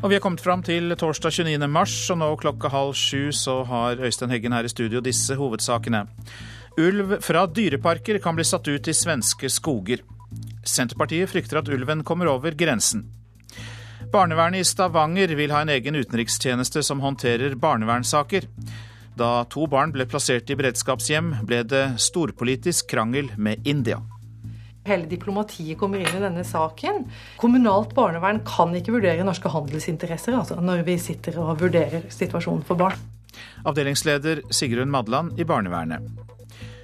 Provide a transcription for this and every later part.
Og Vi er kommet fram til torsdag 29. mars, og nå klokka halv sju så har Øystein Heggen her i studio disse hovedsakene. Ulv fra dyreparker kan bli satt ut i svenske skoger. Senterpartiet frykter at ulven kommer over grensen. Barnevernet i Stavanger vil ha en egen utenrikstjeneste som håndterer barnevernssaker. Da to barn ble plassert i beredskapshjem, ble det storpolitisk krangel med India. Hele diplomatiet kommer inn i denne saken. Kommunalt barnevern kan ikke vurdere norske handelsinteresser altså når vi sitter og vurderer situasjonen for barn. Avdelingsleder Sigrun Madland i barnevernet.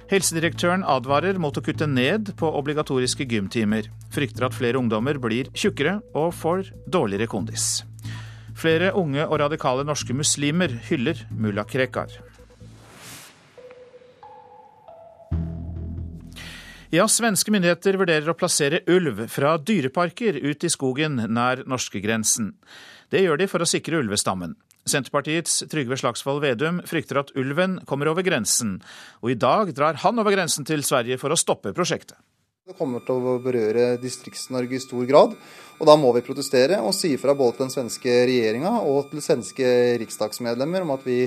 Helsedirektøren advarer mot å kutte ned på obligatoriske gymtimer. Frykter at flere ungdommer blir tjukkere og får dårligere kondis. Flere unge og radikale norske muslimer hyller mulla Krekar. Ja, svenske myndigheter vurderer å plassere ulv fra dyreparker ut i skogen nær norskegrensen. Det gjør de for å sikre ulvestammen. Senterpartiets Trygve Slagsvold Vedum frykter at ulven kommer over grensen, og i dag drar han over grensen til Sverige for å stoppe prosjektet. Det kommer til å berøre Distrikts-Norge i stor grad. Og da må vi protestere og si fra både til den svenske regjeringa og til svenske riksdagsmedlemmer om at vi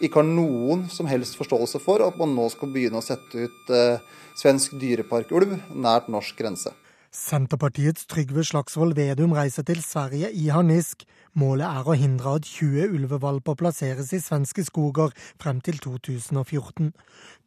ikke har noen som helst forståelse for at man nå skal begynne å sette ut eh, svensk dyreparkulv nært norsk grense. Senterpartiets Trygve Slagsvold Vedum reiser til Sverige i harnisk. Målet er å hindre at 20 ulvevalper plasseres i svenske skoger frem til 2014.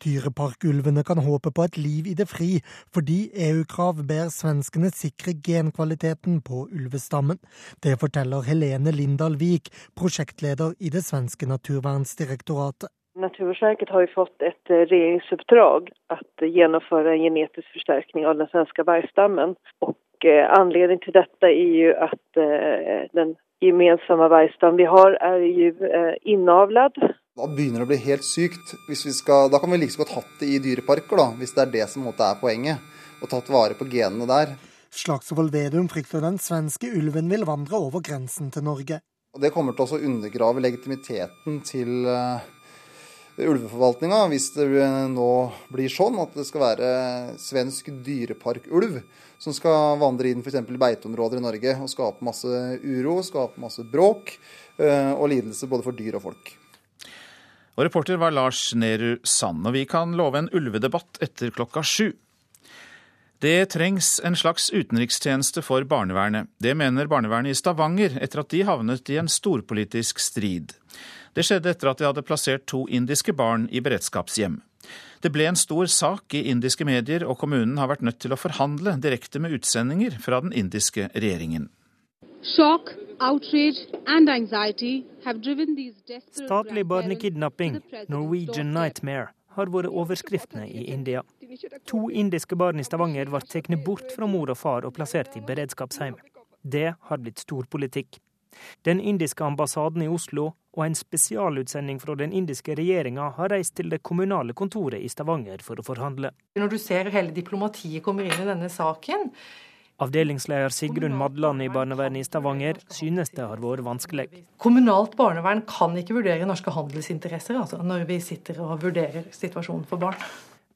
Dyreparkulvene kan håpe på et liv i det fri, fordi EU-krav ber svenskene sikre genkvaliteten på ulvestammen. Det forteller Helene Lindahl Wiik, prosjektleder i det svenske naturvernsdirektoratet. Naturvårdsverket har fått et eh, regjeringsoppdrag å gjennomføre en genetisk forsterkning av den svenske vargstammen. Og anledningen til dette er jo at eh, den gemensamme vargstammen vi har, er jo innavlet. Da begynner det å bli helt sykt. Skal, da kan vi like så godt hatt det i dyreparker, da, hvis det er det som er poenget. Og tatt vare på genene der. Slagsvold Vedum frykter den svenske ulven vil vandre over grensen til Norge. Og Det kommer til å undergrave legitimiteten til ulveforvaltninga hvis det nå blir sånn at det skal være svensk dyreparkulv som skal vandre inn f.eks. beiteområder i Norge og skape masse uro, skape masse bråk eh, og lidelse både for dyr og folk. Og Reporter var Lars Nehru Sand, og vi kan love en ulvedebatt etter klokka sju. Det trengs en slags utenrikstjeneste for barnevernet. Det mener barnevernet i Stavanger etter at de havnet i en storpolitisk strid. Det skjedde etter at de hadde plassert to indiske barn i beredskapshjem. Det ble en stor sak i indiske medier, og kommunen har vært nødt til å forhandle direkte med utsendinger fra den indiske regjeringen. Shock, outrage and anxiety have driven these Statlig barnekidnapping, Norwegian Nightmare, har vært overskriftene i India. To indiske barn i Stavanger ble tatt bort fra mor og far og plassert i beredskapsheim. Det har blitt storpolitikk. Den indiske ambassaden i Oslo og en spesialutsending fra den indiske regjeringa har reist til det kommunale kontoret i Stavanger for å forhandle. Når du ser hele diplomatiet kommer inn i denne saken Avdelingsleder Sigrun Madland i barnevernet i Stavanger synes det har vært vanskelig. Kommunalt barnevern kan ikke vurdere norske handelsinteresser altså, når vi sitter og vurderer situasjonen for barn.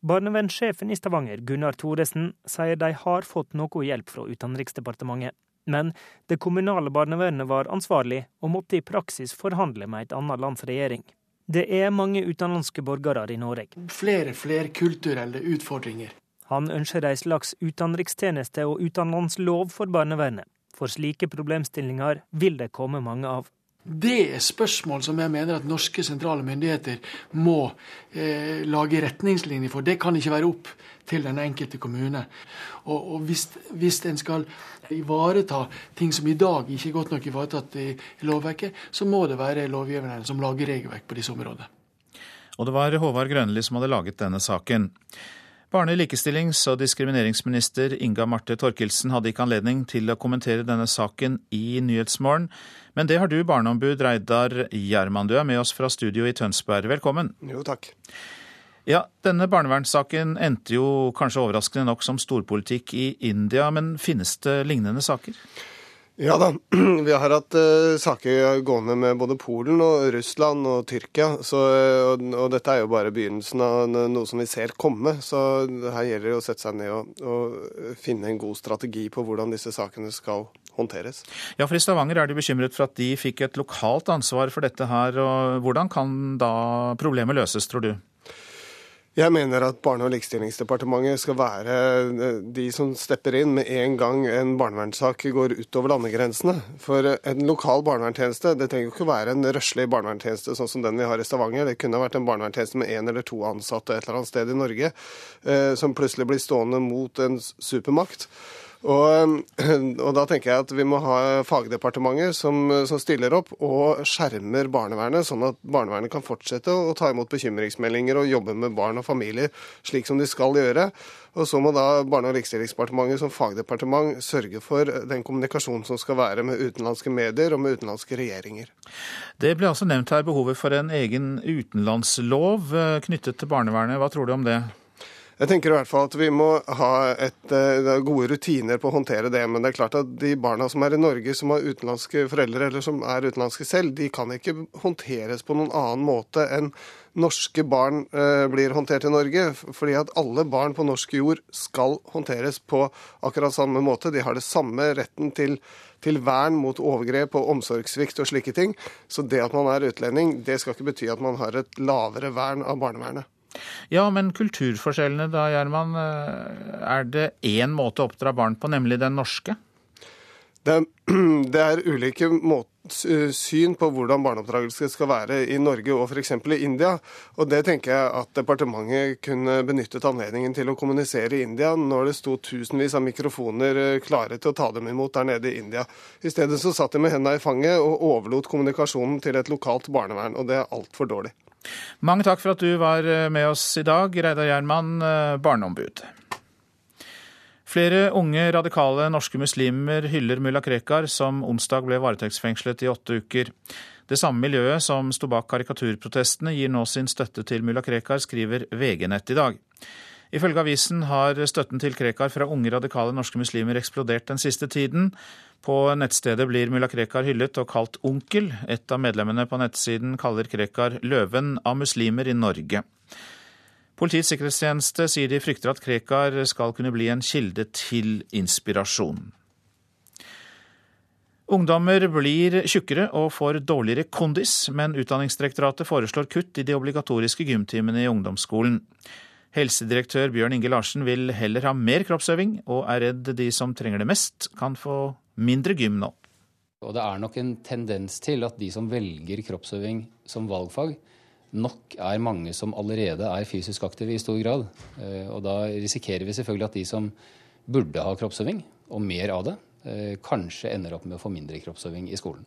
Barnevernssjefen i Stavanger, Gunnar Thoresen, sier de har fått noe hjelp fra Utenriksdepartementet. Men det kommunale barnevernet var ansvarlig, og måtte i praksis forhandle med et annet lands regjering. Det er mange utenlandske borgere i Norge. Flere flerkulturelle utfordringer. Han ønsker ei slags utenrikstjeneste og utenlandslov for barnevernet. For slike problemstillinger vil det komme mange av. Det er spørsmål som jeg mener at norske sentrale myndigheter må eh, lage retningslinjer for. Det kan ikke være opp til den enkelte kommune. Og, og hvis, hvis en skal ivareta ting som i dag ikke er godt nok ivaretatt i, lovverket, så må det være lovgiverne som lager regelverk på disse områdene. Og det var Håvard Grønli som hadde laget denne saken. Barne-, likestillings- og diskrimineringsminister Inga Marte Torkelsen hadde ikke anledning til å kommentere denne saken i Nyhetsmorgen, men det har du, barneombud Reidar Gjerman. Du er med oss fra studio i Tønsberg. Velkommen. Jo, takk. Ja, Denne barnevernssaken endte jo kanskje overraskende nok som storpolitikk i India, men finnes det lignende saker? Ja da, vi har hatt uh, saker gående med både Polen og Russland og Tyrkia. Så, og, og, dette er jo bare begynnelsen av noe som vi ser komme. Så her gjelder det å sette seg ned og, og finne en god strategi på hvordan disse sakene skal håndteres. Ja, for I Stavanger er de bekymret for at de fikk et lokalt ansvar for dette her. og Hvordan kan da problemet løses, tror du? Jeg mener at Barne- og likestillingsdepartementet skal være eh, de som stepper inn med en gang en barnevernssak går utover landegrensene. For en lokal barnevernstjeneste, det trenger jo ikke være en røslig barnevernstjeneste sånn som den vi har i Stavanger. Det kunne vært en barnevernstjeneste med én eller to ansatte et eller annet sted i Norge, eh, som plutselig blir stående mot en supermakt. Og, og, da tenker jeg at vi må ha fagdepartementet som, som, stiller opp og skjermer barnevernet, sånn at barnevernet kan fortsette å ta imot bekymringsmeldinger og jobbe med barn og familier slik som de skal gjøre. Og så må da Barne- og likestillingsdepartementet som fagdepartement sørge for den kommunikasjonen som skal være med utenlandske medier og med utenlandske regjeringer. Det ble altså nevnt her behovet for en egen utenlandslov eh, knyttet til barnevernet. Hva tror du om det? Jeg tenker i hvert fall at vi må ha et, uh, gode rutiner på å håndtere det. Men det er klart at de barna som er i Norge som har utenlandske foreldre eller som er utenlandske selv, de kan ikke håndteres på noen annen måte enn norske barn uh, blir håndtert i Norge. Fordi at alle barn på norsk jord skal håndteres på akkurat samme måte. De har det samme retten til til vern mot overgrep og omsorgssvikt og slike ting. Så det at man er utlending, det skal ikke bety at man har et lavere vern av barnevernet. Ja, men kulturforskjellene da, Gjerman. Eh, er det én måte å oppdra barn på, nemlig den norske? Det, det er ulike måter syn på hvordan barneoppdragelse skal være i Norge og f.eks. i India. Og Det tenker jeg at departementet kunne benyttet anledningen til å kommunisere i India når det sto tusenvis av mikrofoner eh, klare til å ta dem imot der nede i India. I stedet så satt de med hendene i fanget og overlot kommunikasjonen til et lokalt barnevern. Og det er altfor dårlig. Mange takk for at du var eh, med oss i dag, Reidar Gjerman, eh, barneombud. Flere unge radikale norske muslimer hyller mulla Krekar, som onsdag ble varetektsfengslet i åtte uker. Det samme miljøet som sto bak karikaturprotestene, gir nå sin støtte til mulla Krekar, skriver VG-nett i dag. Ifølge avisen har støtten til Krekar fra unge radikale norske muslimer eksplodert den siste tiden. På nettstedet blir mulla Krekar hyllet og kalt onkel. Et av medlemmene på nettsiden kaller Krekar løven av muslimer i Norge. Politiets sikkerhetstjeneste sier de frykter at Krekar skal kunne bli en kilde til inspirasjon. Ungdommer blir tjukkere og får dårligere kondis, men Utdanningsdirektoratet foreslår kutt i de obligatoriske gymtimene i ungdomsskolen. Helsedirektør Bjørn Inge Larsen vil heller ha mer kroppsøving, og er redd de som trenger det mest, kan få mindre gym nå. Og Det er nok en tendens til at de som velger kroppsøving som valgfag, nok er mange som allerede er fysisk aktive i stor grad. Eh, og da risikerer vi selvfølgelig at de som burde ha kroppsøving, og mer av det, eh, kanskje ender opp med å få mindre kroppsøving i skolen.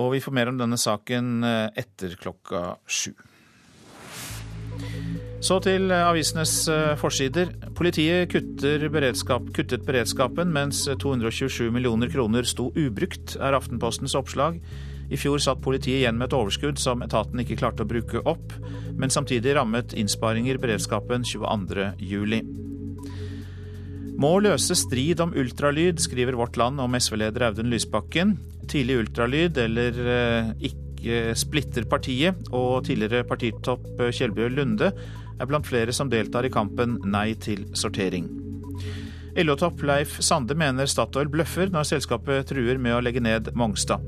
Og vi får mer om denne saken eh, etter klokka sju. Så til eh, avisenes eh, forsider. Politiet beredskap, kuttet beredskapen mens 227 millioner kroner sto ubrukt, er Aftenpostens oppslag. I fjor satt politiet igjen med et overskudd som etaten ikke klarte å bruke opp, men samtidig rammet innsparinger beredskapen 22.07. Må løse strid om ultralyd, skriver Vårt Land om SV-leder Audun Lysbakken. Tidlig ultralyd, eller eh, ikke splitter partiet, og tidligere partitopp Kjellbjørn Lunde er blant flere som deltar i kampen Nei til sortering. LO-topp Leif Sande mener Statoil bløffer når selskapet truer med å legge ned Mongstad.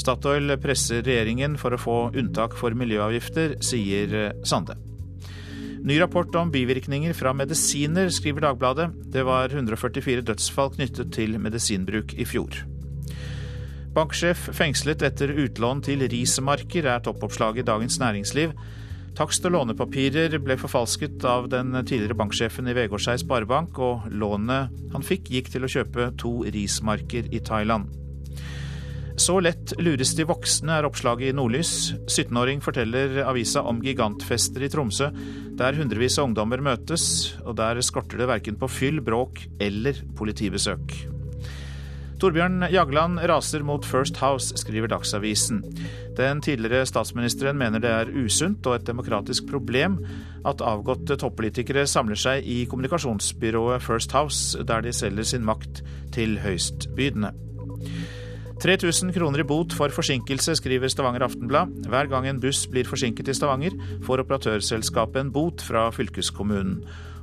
Statoil presser regjeringen for å få unntak for miljøavgifter, sier Sande. Ny rapport om bivirkninger fra medisiner, skriver Dagbladet. Det var 144 dødsfall knyttet til medisinbruk i fjor. Banksjef fengslet etter utlån til rismarker, er toppoppslaget i Dagens Næringsliv. Takst- og lånepapirer ble forfalsket av den tidligere banksjefen i Vegårshei Sparebank, og lånet han fikk gikk til å kjøpe to rismarker i Thailand. Så lett lures de voksne, er oppslaget i Nordlys. 17-åring forteller avisa om gigantfester i Tromsø, der hundrevis av ungdommer møtes, og der skorter det verken på fyll, bråk eller politibesøk. Torbjørn Jagland raser mot First House, skriver Dagsavisen. Den tidligere statsministeren mener det er usunt og et demokratisk problem at avgåtte toppolitikere samler seg i kommunikasjonsbyrået First House, der de selger sin makt til høystbydende. 3000 kroner i bot for forsinkelse, skriver Stavanger Aftenblad. Hver gang en buss blir forsinket i Stavanger, får operatørselskapet en bot fra fylkeskommunen.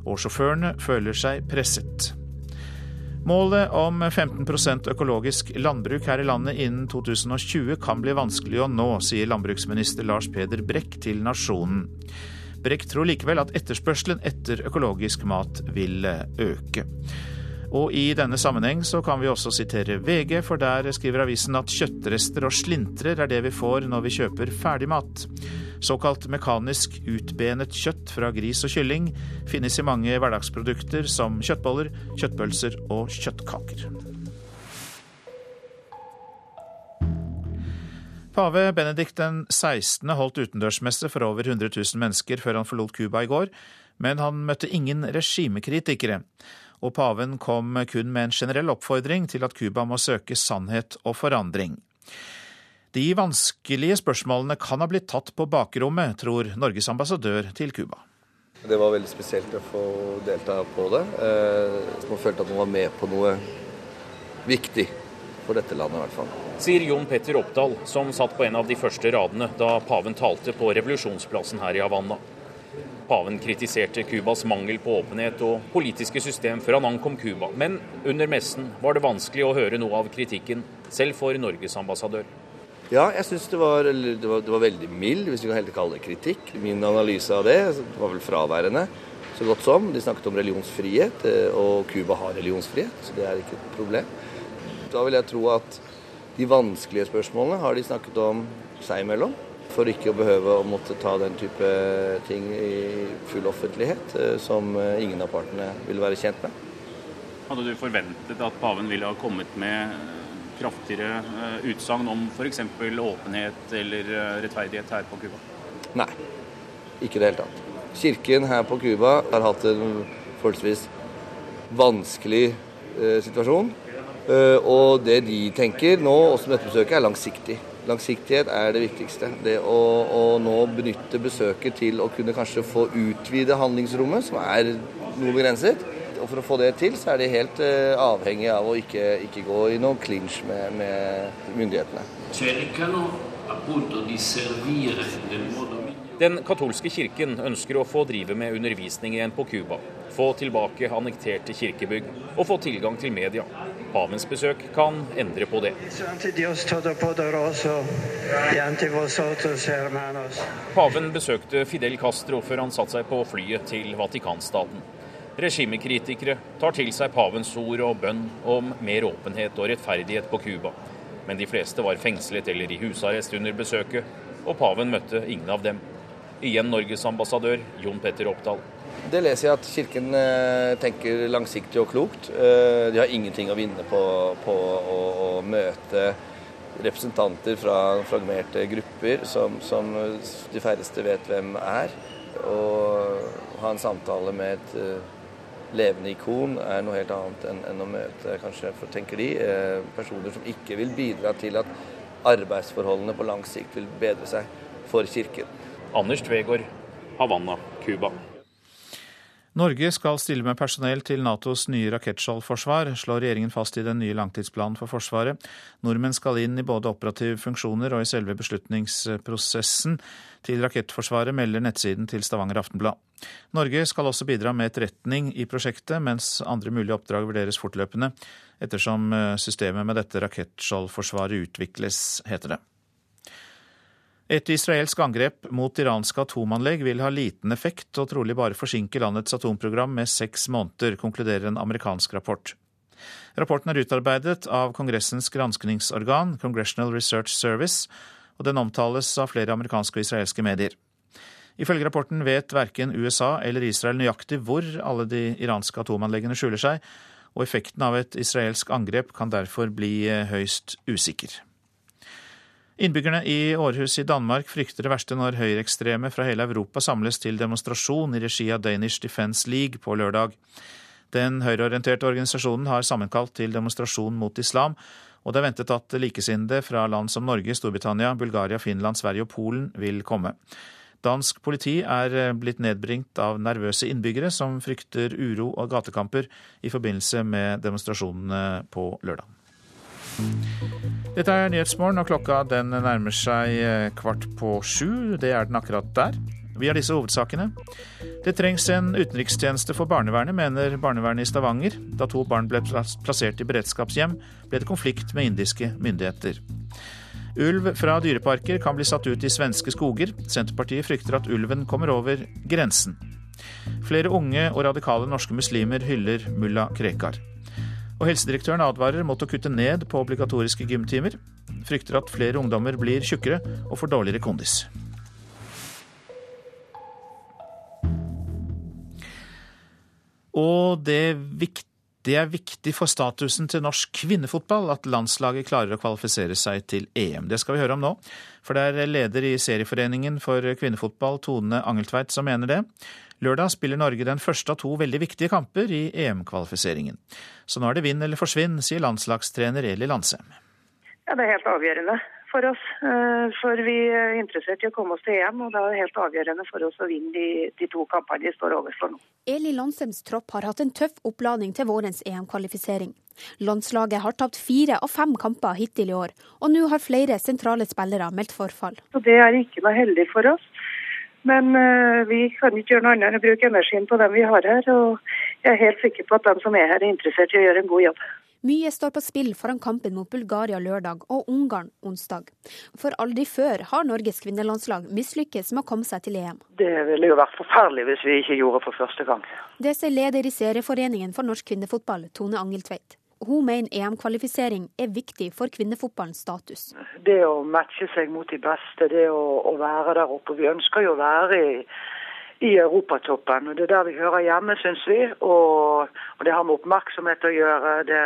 Og sjåførene føler seg presset. Målet om 15% økologisk landbruk her i landet innen 2020 kan bli vanskelig å nå, sier landbruksminister Lars Peder Brekk til Nasjonen. Brekk tror likevel at etterspørselen etter økologisk mat vil øke. Og i denne sammenheng så kan vi også sitere VG, for der skriver avisen at kjøttrester og slintrer er det vi får når vi kjøper ferdigmat. Såkalt mekanisk utbenet kjøtt fra gris og kylling finnes i mange hverdagsprodukter som kjøttboller, kjøttpølser og kjøttkaker. Pave Benedikt den 16. holdt utendørsmesse for over 100 000 mennesker før han forlot Cuba i går, men han møtte ingen regimekritikere og paven kom kun med en generell oppfordring til at Cuba må søke sannhet og forandring. De vanskelige spørsmålene kan ha blitt tatt på bakrommet, tror Norges ambassadør til Cuba. Det var veldig spesielt å få delta på det. Eh, man følte at man var med på noe viktig for dette landet, i hvert fall. Sier Jon Petter Oppdal, som satt på en av de første radene da paven talte på revolusjonsplassen her i Havanna. Paven kritiserte Cubas mangel på åpenhet og politiske system før han ankom Cuba. Men under messen var det vanskelig å høre noe av kritikken, selv for Norges ambassadør. Ja, jeg syns det, det, det, var veldig mild, hvis vi kan helt kalle det kritikk. Min analyse av det var vel fraværende så godt som. De snakket om religionsfrihet, eh, og Cuba har religionsfrihet, så det er ikke et problem. Da vil jeg tro at de vanskelige spørsmålene har de snakket om seg imellom for ikke å behøve å måtte ta den type ting i full offentlighet, eh, som eh, ingen av partene vil være kjent med. Hadde du forventet at paven ville ha kommet med kraftigere eh, utsagn om f.eks. åpenhet eller rettferdighet her på Cuba? Nei, ikke i det hele tatt. Kirken her på Cuba har hatt en forholdsvis vanskelig situasjon. og det de tenker nå, også med dette besøket, er langsiktig. Langsiktighet er det viktigste. Det å, å, nå benytte besøket til å kunne kanskje få utvide handlingsrommet, som er noe begrenset. Og For å få det til, så er de helt uh, avhengig av å ikke, ikke gå i noen clinch med, med myndighetene. Den katolske kirken ønsker å få drive med undervisning igjen på Cuba, få tilbake annekterte kirkebygg og få tilgang til media. Pavens besøk kan endre på det. Paven besøkte Fidel Castro før han satte seg på flyet til Vatikanstaten. Regimekritikere tar til seg pavens ord og bønn om mer åpenhet og rettferdighet på Cuba. Men de fleste var fengslet eller i husarrest under besøket, og paven møtte ingen av dem. Igjen Norges ambassadør Jon Petter Oppdal. Det leser jeg at Kirken eh, tenker langsiktig og klokt. Eh, de har ingenting å vinne på, på å, å, møte representanter fra fragmerte grupper som, som, de færreste vet hvem er. Og ha en samtale med et eh, levende ikon er noe helt annet enn, enn å møte, kanskje, for tenker de, personer som ikke vil bidra til at arbeidsforholdene på lang sikt vil bedre seg for Kirken. Anders Tvegård, Havanna, Cuba. Norge skal stille med personell til Natos nye rakettskjoldforsvar, slår regjeringen fast i den nye langtidsplanen for Forsvaret. Nordmenn skal inn i både operative funksjoner og i selve beslutningsprosessen til rakettforsvaret, melder nettsiden til Stavanger Aftenblad. Norge skal også bidra med etterretning i prosjektet, mens andre mulige oppdrag vurderes fortløpende, ettersom eh, systemet med dette rakettskjoldforsvaret utvikles, heter det. Et israelsk angrep mot iranske atomanlegg vil ha liten effekt og trolig bare forsinke landets atomprogram med seks måneder, konkluderer en amerikansk rapport. Rapporten er utarbeidet av Kongressens granskningsorgan, Congressional Research Service, og den omtales av flere amerikanske og israelske medier. Ifølge rapporten vet verken USA eller Israel nøyaktig hvor alle de iranske atomanleggene skjuler seg, og effekten av et israelsk angrep kan derfor bli høyst usikker. Innbyggerne i Århus i Danmark frykter det verste når høyreekstreme fra hele Europa samles til demonstrasjon i regi av Danish Defence League på lørdag. Den høyreorienterte organisasjonen har sammenkalt til demonstrasjon mot islam, og det er ventet at likesinnede fra land som Norge, Storbritannia, Bulgaria, Finland, Sverige og Polen vil komme. Dansk politi er blitt nedbringt av nervøse innbyggere som frykter uro og gatekamper i forbindelse med demonstrasjonene på lørdag. Dette er Nyhetsmorgen, og klokka den nærmer seg eh, kvart på sju. Det er den akkurat der. Vi har disse hovedsakene. Det trengs en utenrikstjeneste for barnevernet, mener barnevernet i Stavanger. Da to barn ble plassert i beredskapshjem, ble det konflikt med indiske myndigheter. Ulv fra dyreparker kan bli satt ut i svenske skoger. Senterpartiet frykter at ulven kommer over grensen. Flere unge og radikale norske muslimer hyller mulla Krekar. Og Helsedirektøren advarer mot å kutte ned på obligatoriske gymtimer. Frykter at flere ungdommer blir tjukkere og får dårligere kondis. Og det, er viktig for statusen til norsk kvinnefotball at landslaget klarer å kvalifisere seg til EM. Det skal vi høre om nå, for det er leder i Serieforeningen for kvinnefotball, Tone Angeltveit, som mener det. Lørdag spiller Norge den første av to veldig viktige kamper i EM-kvalifiseringen. Så nå er det vinn eller forsvinn, sier landslagstrener Eli Landsem. Ja, Det er helt avgjørende for oss. Eh, for vi er interessert i å komme oss til EM, og det er helt avgjørende for oss å vinne de, de to kampene vi står overfor nå. Eli Landsems tropp har hatt en tøff oppladning til vårens EM-kvalifisering. Landslaget har tapt fire av fem kamper hittil i år, og nå har flere sentrale spillere meldt forfall. Så Det er ikke noe heldig for oss. Men uh, vi kan ikke gjøre noe annet enn å bruke energien på dem vi har her. Og jeg er helt sikker på at de som er her, er interessert i å gjøre en god jobb. Mye står på spill foran kampen mot Bulgaria lørdag og Ungarn onsdag. For aldri før har Norges kvinnelandslag mislykkes med å komme seg til EM. Det ville jo vært forferdelig hvis vi ikke gjorde det for første gang. Det sier leder i Serieforeningen for norsk kvinnefotball, Tone Angeltveit. Hun mener EM-kvalifisering er viktig for kvinnefotballens status. Det å matche seg mot de beste, det å, å være der oppe. Vi ønsker jo å være i, i europatoppen. og Det er der vi hører hjemme, syns vi. Og, og, det har med oppmerksomhet å gjøre. Det,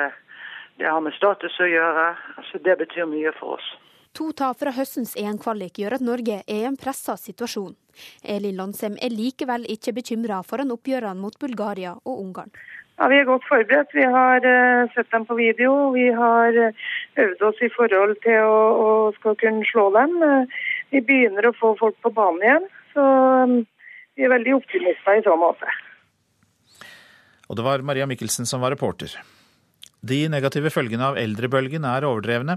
det har med status å gjøre. Altså, det betyr mye for oss. To tap fra høstens EM-kvalik gjør at Norge er i en pressa situasjon. Elin Landsem er likevel ikke bekymra foran oppgjørene mot Bulgaria og Ungarn. Ja, Vi er godt forberedt. Vi har uh, sett dem på video. Vi har uh, øvd oss i forhold til å, å skal kunne slå dem. Uh, vi begynner å få folk på banen igjen. Så um, vi er veldig optimister i så måte. Og det var Maria Mikkelsen som var reporter. De negative følgene av eldrebølgen er overdrevne.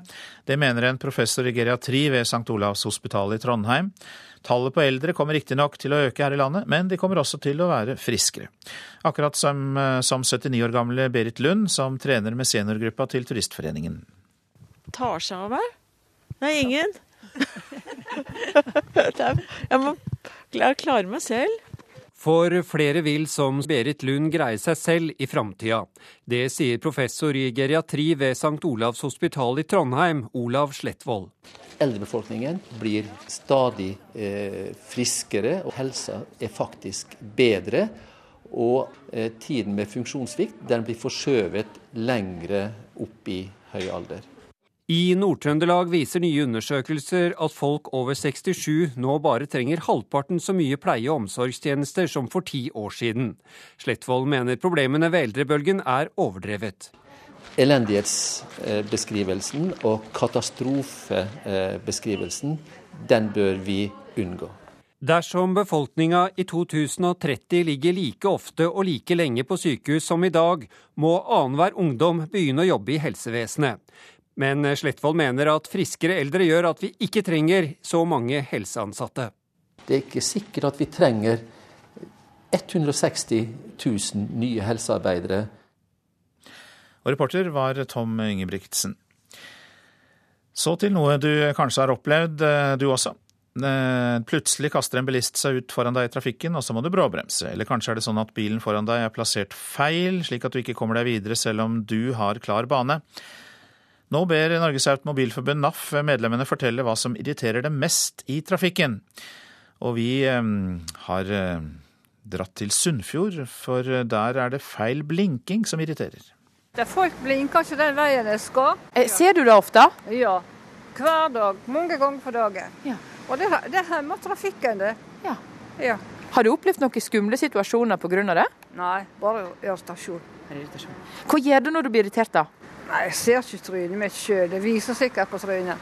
Det mener en professor i geriatri ved St. Olavs hospital i Trondheim. Tallet på eldre kommer riktignok til å øke her i landet, men de kommer også til å være friskere. Akkurat som, eh, som 79 år gamle Berit Lund, som trener med seniorgruppa til Turistforeningen. Tar seg av meg? Nei, ingen. jeg må klare meg selv. For flere vil som Berit Lund greie seg selv i framtida. Det sier professor i geriatri ved St. Olavs hospital i Trondheim, Olav Slettvold eldrebefolkningen blir stadig eh, friskere, og helsa er faktisk bedre. Og eh, tiden med funksjonssvikt blir forskjøvet lengre opp i høy alder. I Nord-Trøndelag viser nye undersøkelser at folk over 67 nå bare trenger halvparten så mye pleie- og omsorgstjenester som for ti år siden. Slettvold mener problemene ved eldrebølgen er overdrevet elendighetsbeskrivelsen og katastrofebeskrivelsen, den bør vi unngå. Dersom befolkninga i 2030 ligger like ofte og like lenge på sykehus som i dag, må annenhver ungdom begynne å jobbe i helsevesenet. Men Slettvold mener at friskere eldre gjør at vi ikke trenger så mange helseansatte. Det er ikke sikkert at vi trenger 160 000 nye helsearbeidere og reporter var Tom Ingebrigtsen. Så til noe du kanskje har opplevd, eh, du også. Eh, plutselig kaster en bilist seg ut foran deg i trafikken, og så må du bråbremse. Eller kanskje er det sånn at bilen foran deg er plassert feil, slik at du ikke kommer deg videre selv om du har klar bane. Nå ber Norges Automobilforbund NAF medlemmene fortelle hva som irriterer dem mest i trafikken. Og vi eh, har dratt til Sunnfjord, for der er det feil blinking som irriterer. Der folk blinker ikke den veien de skal. Eh, ser du det ofte? Ja. Hver dag. Mange ganger på dagen. Ja. Og det, det hemmer trafikken, det. Ja. ja. Har du opplevd noen skumle situasjoner pga. det? Nei, bare irritasjon. Hva gjør du når du blir irritert, da? Nei, Jeg ser ikke trynet mitt sjøl. Det viser sikkert på trynet.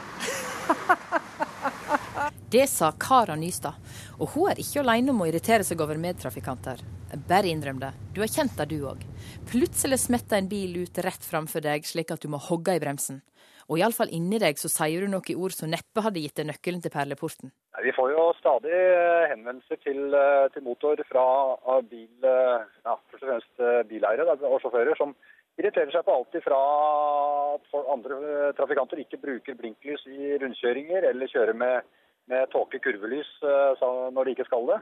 det sa Kara Nystad. Og hun er ikke alene om å irritere seg over medtrafikanter. Bare innrøm det. Du har kjent det, du òg. Plutselig smetter en bil ut rett framfor deg, slik at du må hogge i bremsen. Og iallfall inni deg så sier du noen ord som neppe hadde gitt deg nøkkelen til perleporten. Vi får jo stadig eh, henvendelser til, eh, til motor fra bil, eh, ja, først og fremst bileiere og sjåfører som irriterer seg på alt ifra at andre trafikanter ikke bruker blinklys i rundkjøringer eller kjører med, med tåke kurvelys når de ikke skal det.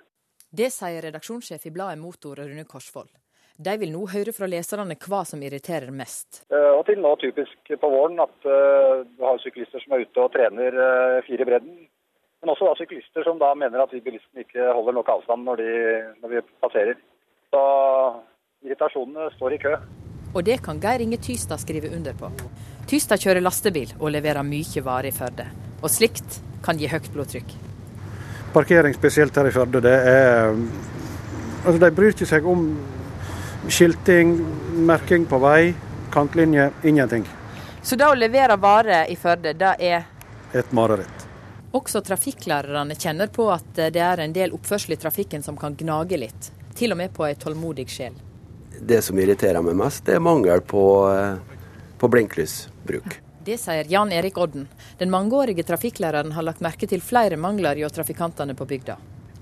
Det sier redaksjonssjef i bladet Motor, Rune Korsvoll. De vil nå høre fra leserne hva som irriterer mest. Og til nå typisk på våren at du har syklister som er ute og trener fire i bredden men også da syklister som da mener at vi bilistene ikke holder nok avstand når, de, når vi passerer. Så irritasjonene står i kø. Og det kan Geir Inge Tystad skrive under på. Tystad kjører lastebil og leverer mye varer i Førde. Og slikt kan gi høyt blodtrykk. Parkering spesielt her i Førde, det er Altså, de bryr ikke seg om skilting, merking på vei, kantlinje, ingenting. Så da å levere varer i Førde, det er Et mareritt. Også trafikklærerne kjenner på at det er en del oppførsel i trafikken som kan gnage litt. Til og med på ei tålmodig sjel. Det som irriterer meg mest, det er mangel på, eh, på blinklysbruk. Det sier Jan Erik Odden. Den mangeårige trafikklæreren har lagt merke til flere mangler hjå trafikantene på bygda.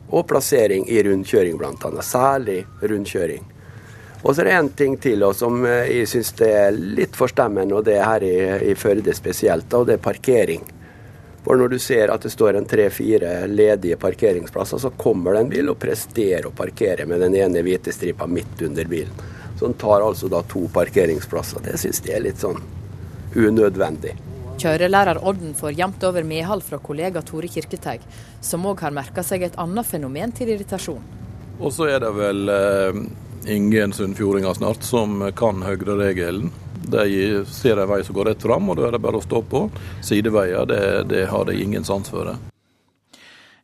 Og plassering i rundkjøring bl.a. Særlig rundkjøring. Og så er det en ting til som eh, jeg syns er litt forstemmende, og det er her i, i Førde spesielt, og det er parkering. For når du ser at det står en tre-fire ledige parkeringsplasser, så kommer det en bil og presterer å parkere med den ene hvite stripa midt under bilen. Så den tar altså da to parkeringsplasser. Det syns jeg er litt sånn unødvendig. Kjørelærer Odden får jevnt over medhold fra kollega Tore Kirketeig, som òg har merka seg et annet fenomen til irritasjon. Og så er det vel eh, ingen sunnfjordinger snart som kan høyderegelen. De ser en vei som går rett fram, og da er det bare å stå på. Sideveier, det, det har de ingen sans for. Det.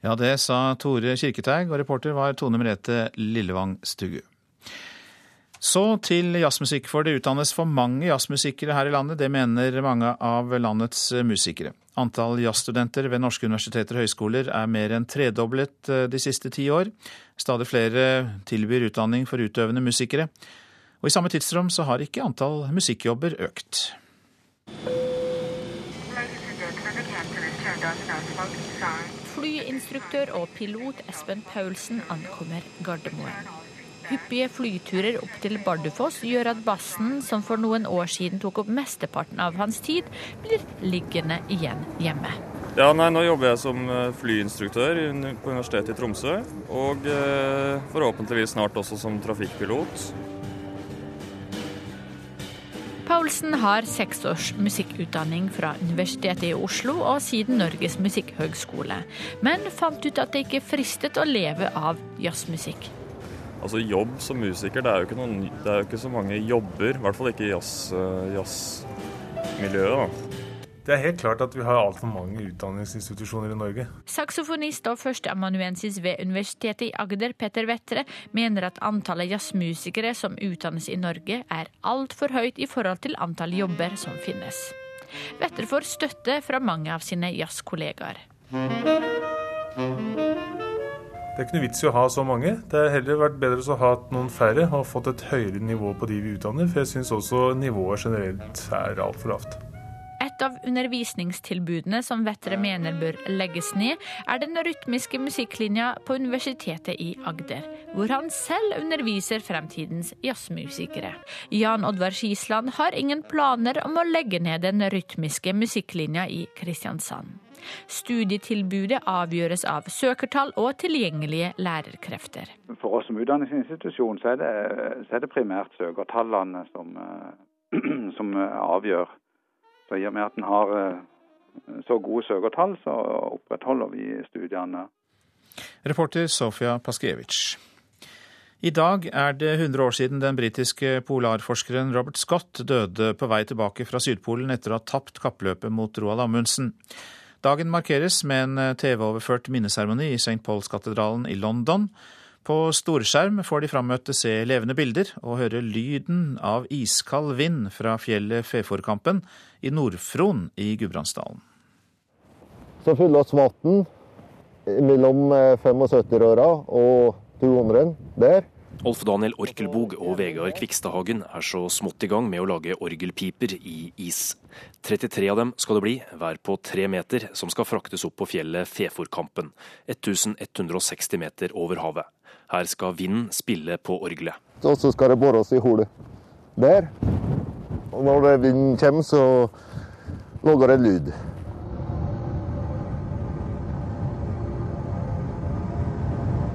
Ja, det sa Tore Kirketeig, og reporter var Tone Merete Lillevang Stugu. Så til jazzmusikk, for det utdannes for mange jazzmusikere her i landet. Det mener mange av landets musikere. Antall jazzstudenter ved norske universiteter og høyskoler er mer enn tredoblet eh, de siste ti år. Stadig flere tilbyr utdanning for utøvende musikere. Og i samme tidsrom så har ikke antall musikkjobber økt. Flyinstruktør og pilot Espen Paulsen ankommer Gardermoen. Hyppige flyturer opp til Bardufoss gjør at bassen, som for noen år siden tok opp mesteparten av hans tid, blir liggende igjen hjemme. Ja, nei, Nå jobber jeg som eh, flyinstruktør på Universitetet i Tromsø. Og eh, forhåpentligvis snart også som trafikkpilot. Paulsen har seks års musikkutdanning fra Universitetet i Oslo og siden Norges musikkhøgskole, men fant ut at det ikke fristet å leve av jazzmusikk. Altså Jobb som musiker, det er jo ikke, noen, det er jo ikke så mange jobber, i hvert fall ikke i jazzmiljøet. Jazz det er helt klart at vi har altfor mange utdanningsinstitusjoner i Norge. Saksofonist og førsteamanuensis ved Universitetet i Agder, Petter Vettre, mener at antallet jazzmusikere som utdannes i Norge er altfor høyt i forhold til antall jobber som finnes. Vettre får støtte fra mange av sine jazzkollegaer. Det er ikke noe vits i å ha så mange. Det har heller vært bedre å ha noen færre og fått et høyere nivå på de vi utdanner, for jeg syns også nivået generelt er altfor lavt. Et av undervisningstilbudene som Vettere mener bør legges ned, er den rytmiske musikklinja på Universitetet i Agder, hvor han selv underviser fremtidens jazzmusikere. Jan Oddvar Skisland har ingen planer om å legge ned den rytmiske musikklinja i Kristiansand. Studietilbudet avgjøres av søkertall og tilgjengelige lærerkrefter. For oss som utdanningsinstitusjon så er det, så er det primært søkertallene som, som avgjør så i og med at en har eh, så gode søkertall, så opprettholder vi studiene. Reporter Sofia Paskiewicz. I dag er det 100 år siden den britiske polarforskeren Robert Scott døde på vei tilbake fra Sydpolen etter å ha tapt kappløpet mot Roald Amundsen. Dagen markeres med en TV-overført minneseremoni i St. Pauls-katedralen i London. På storskjerm får de frammøtte se levende bilder og høre lyden av iskald vind fra fjellet Feforkampen i Nord-Fron i Gudbrandsdalen. Så fyller oss vann mellom 75-åra og 200 der. Olf Daniel Orkelbog og Vegard Kvikstadhagen er så smått i gang med å lage orgelpiper i is. 33 av dem skal det bli, hver på tre meter, som skal fraktes opp på fjellet Feforkampen, 1160 meter over havet. Her skal vinden spille på orgelet. Og så skal det bores i hullet der. Og når vinden kommer, så lager det lyd.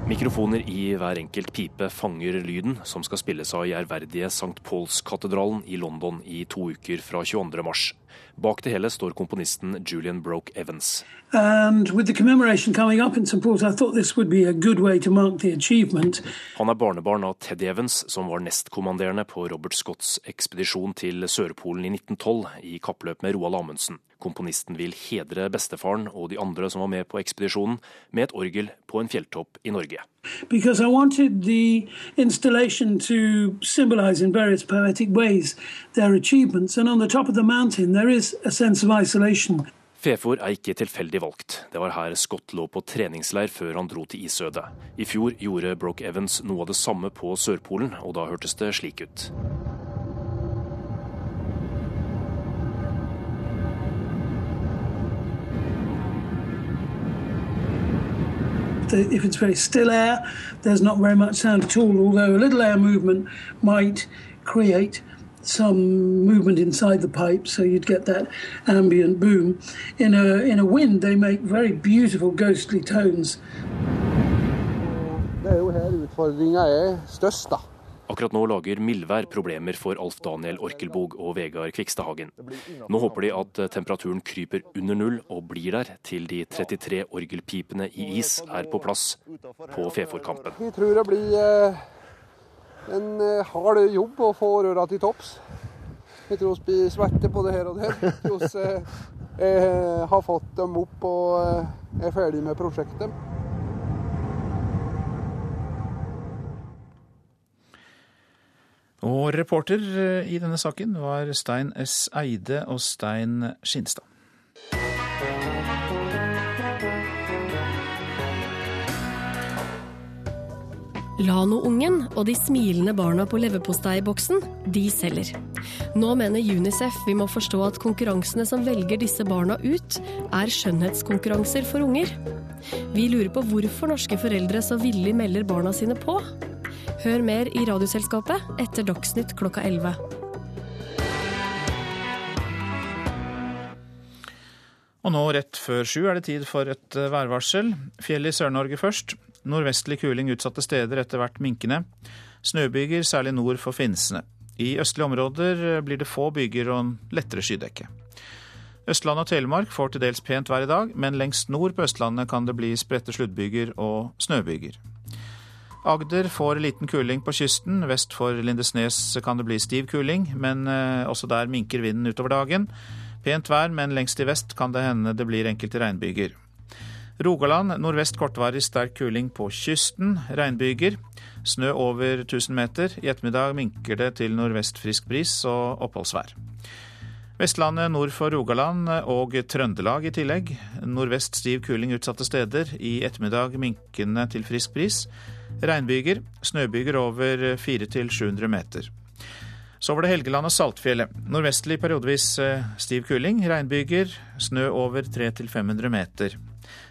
Mikrofoner i hver enkelt pipe fanger lyden, som skal spilles av i ærverdige St. Pauls-katedralen i London i to uker fra 22. mars. Bak det hele står komponisten Julian Broke Evans. And with the commemoration coming up in St. Paul's, I thought this would be a good way to mark the achievement. Han er barnebarn av Teddy Evans, som var nestkommanderende på Robert Scotts ekspedisjon til Sørpolen i 1912 i kappløp med Roald Amundsen. Komponisten vil hedre bestefaren og de andre som var med på ekspedisjonen, med et orgel på en fjelltopp i Norge. Because I wanted the installation to symbolize in various poetic ways their achievements, and on the top of the mountain there is a sense of isolation. Fefor er ikke tilfeldig valgt. Det var her Scott lå på treningsleir før han dro til isødet. I fjor gjorde Broke Evans noe av det samme på Sørpolen, og da hørtes det slik ut. If it's very still air, there's not very much sound at all, although a little air movement might create some movement inside the pipe, so you'd get that ambient boom. In a in a wind, they make very beautiful ghostly tones. Akkurat nå lager mildvær problemer for Alf Daniel Orkelbog og Vegard Kvikstadhagen. Nå håper de at temperaturen kryper under null og blir der til de 33 orgelpipene i is er på plass på Feforkampen. Vi tror det blir eh, en eh, hard jobb å få røra til topps. Vi tror vi blir svette på det her og der. Vi eh, har fått dem opp og er ferdig med prosjektet. Og reporter i denne saken var Stein S. Eide og Stein Skinstad. Lano-ungen og de smilende barna på leverposteiboksen, de selger. Nå mener Unicef vi må forstå at konkurransene som velger disse barna ut, er skjønnhetskonkurranser for unger. Vi lurer på hvorfor norske foreldre så villig melder barna sine på. Hør mer i Radioselskapet etter Dagsnytt klokka 11. Og nå rett før sju er det tid for et værvarsel. Fjell i Sør-Norge først. Nordvestlig kuling utsatte steder, etter hvert minkende. Snøbyger, særlig nord for Finnsene. I østlige områder blir det få byger og lettere skydekke. Østland og Telemark får til dels pent vær i dag, men lengst nord på Østlandet kan det bli spredte sluddbyger og snøbyger. Agder får liten kuling på kysten. Vest for Lindesnes kan det bli stiv kuling, men også der minker vinden utover dagen. Pent vær, men lengst i vest kan det hende det blir enkelte regnbyger. Rogaland nordvest kortvarig sterk kuling på kysten. Regnbyger. Snø over 1000 meter. I ettermiddag minker det til nordvest frisk bris og oppholdsvær. Vestlandet nord for Rogaland og Trøndelag i tillegg. Nordvest stiv kuling utsatte steder. I ettermiddag minkende til frisk bris. Regnbyger. Snøbyger over 400-700 meter. Så var det Helgeland og Saltfjellet. Nordvestlig periodevis stiv kuling. Regnbyger. Snø over 300-500 meter.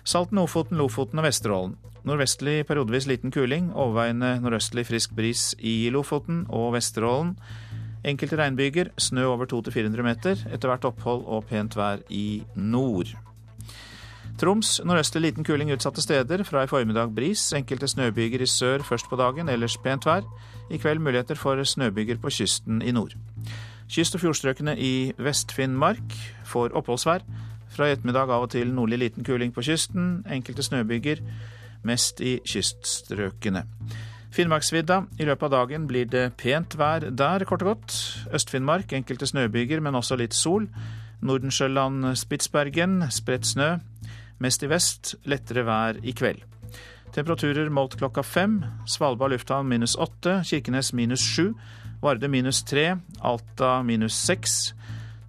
Salten, Ofoten, Lofoten og Vesterålen. Nordvestlig periodevis liten kuling. Overveiende nordøstlig frisk bris i Lofoten og Vesterålen. Enkelte regnbyger. Snø over 200-400 meter. Etter hvert opphold og pent vær i nord. Troms nordøstlig liten kuling utsatte steder. Fra i formiddag bris. Enkelte snøbyger i sør først på dagen, ellers pent vær. I kveld muligheter for snøbyger på kysten i nord. Kyst- og fjordstrøkene i Vest-Finnmark får oppholdsvær. Fra i ettermiddag av og til nordlig liten kuling på kysten. Enkelte snøbyger, mest i kyststrøkene. Finnmarksvidda. I løpet av dagen blir det pent vær der, kort og godt. Øst-Finnmark enkelte snøbyger, men også litt sol. Nordensjøland, Spitsbergen, spredt snø. Mest i vest, lettere vær i kveld. Temperaturer målt klokka fem. Svalbard lufthavn minus åtte. Kirkenes minus sju. Varde minus tre. Alta minus seks.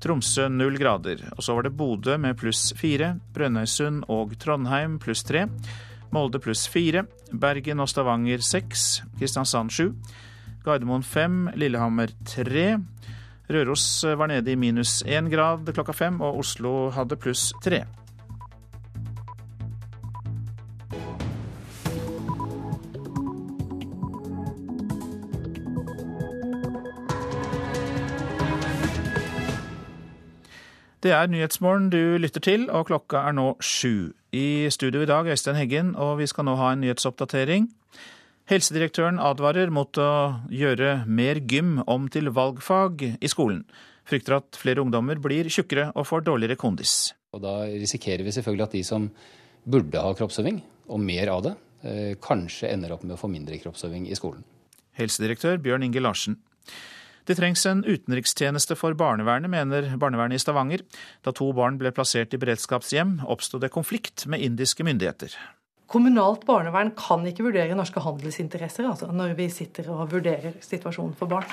Tromsø null grader. Og så var det Bodø med pluss fire. Brønnøysund og Trondheim pluss tre. Molde pluss fire. Bergen og Stavanger seks. Kristiansand sju. Gardermoen fem. Lillehammer tre. Røros var nede i minus én grad klokka fem, og Oslo hadde pluss tre. Det er Nyhetsmorgen du lytter til, og klokka er nå sju. I studio i dag Øystein Heggen, og vi skal nå ha en nyhetsoppdatering. Helsedirektøren advarer mot å gjøre mer gym om til valgfag i skolen. Frykter at flere ungdommer blir tjukkere og får dårligere kondis. Og Da risikerer vi selvfølgelig at de som burde ha kroppsøving, og mer av det, eh, kanskje ender opp med å få mindre kroppsøving i skolen. Helsedirektør Bjørn Inge Larsen. Det trengs en utenrikstjeneste for barnevernet, mener barnevernet i Stavanger. Da to barn ble plassert i beredskapshjem, oppsto det konflikt med indiske myndigheter. Kommunalt barnevern kan ikke vurdere norske handelsinteresser altså når vi sitter og vurderer situasjonen for barn.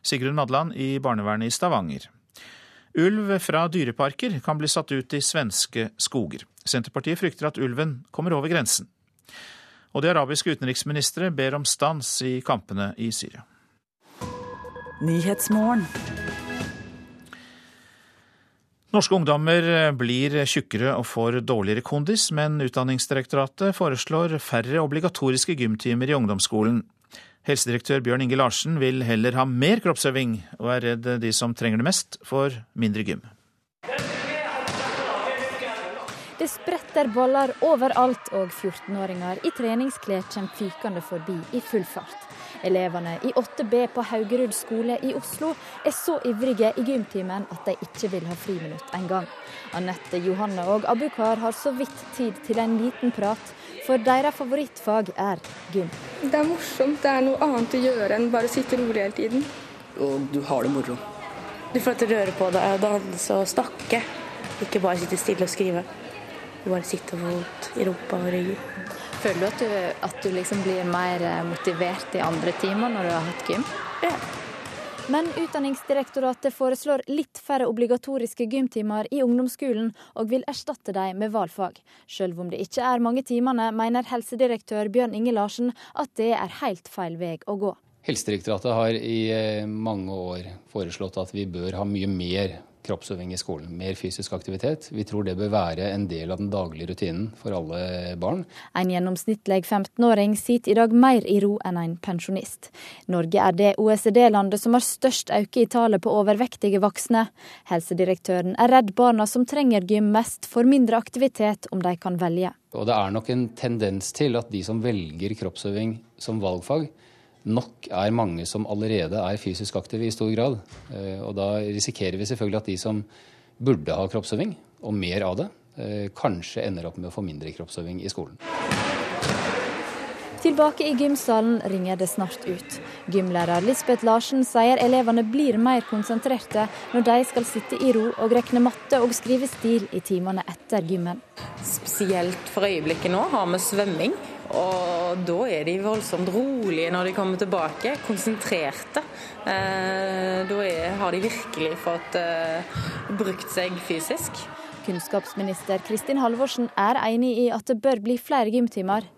Sigrun Madland i barnevernet i Stavanger. Ulv fra dyreparker kan bli satt ut i svenske skoger. Senterpartiet frykter at ulven kommer over grensen. Og de arabiske utenriksministre ber om stans i kampene i Syria. Norske ungdommer blir tjukkere og får dårligere kondis, men Utdanningsdirektoratet foreslår færre obligatoriske gymtimer i ungdomsskolen. Helsedirektør Bjørn Inge Larsen vil heller ha mer kroppsøving, og er redd de som trenger det mest, får mindre gym. Det spretter boller overalt, og 14-åringer i treningsklær kommer fykende forbi i full fart. Elevene i 8B på Haugerud skole i Oslo er så ivrige i gymtimen at de ikke vil ha friminutt engang. Anette Johanne og Abukar har så vidt tid til en liten prat, for deres favorittfag er gym. Det er morsomt. Det er noe annet å gjøre enn bare sitte rolig hele tiden. Og du har det moro. Du får lov til å røre på deg, danse og snakke. Ikke bare sitte stille og skrive. Du bare sitter mot vondt i rumpa og ryggen. Føler du at du, at du liksom blir mer motivert i andre timer når du har hatt gym? Ja. Men Utdanningsdirektoratet foreslår litt færre obligatoriske gymtimer i ungdomsskolen, og vil erstatte dem med valgfag. Selv om det ikke er mange timene, mener helsedirektør Bjørn Inge Larsen at det er helt feil vei å gå. Helsedirektoratet har i eh, mange år foreslått at vi bør ha mye mer kroppsøving i skolen. Mer fysisk aktivitet. Vi tror det bør være en del av den daglige rutinen for alle barn. En gjennomsnittlig 15-åring sitter i dag mer i ro enn en pensjonist. Norge er det OECD-landet som har størst økning i tallet på overvektige voksne. Helsedirektøren er redd barna som trenger gym mest, får mindre aktivitet om de kan velge. Og det er nok en tendens til at de som velger kroppsøving som valgfag, nok er mange som allerede er fysisk aktive i stor grad. Eh, og da risikerer vi selvfølgelig at de som burde ha kroppsøving, og mer av det, eh, kanskje ender opp med å få mindre kroppsøving i skolen. Tilbake i gymsalen ringer det snart ut. Gymlærer Lisbeth Larsen sier elevene blir mer konsentrerte når de skal sitte i ro og rekne matte og skrive stil i timene etter gymmen. Spesielt for øyeblikket nå har vi svømming. Og da er de voldsomt rolige når de kommer tilbake, konsentrerte. Eh, da er, har de virkelig fått eh, brukt seg fysisk. Kunnskapsminister Kristin Halvorsen er enig i at det bør bli flere gymtimer.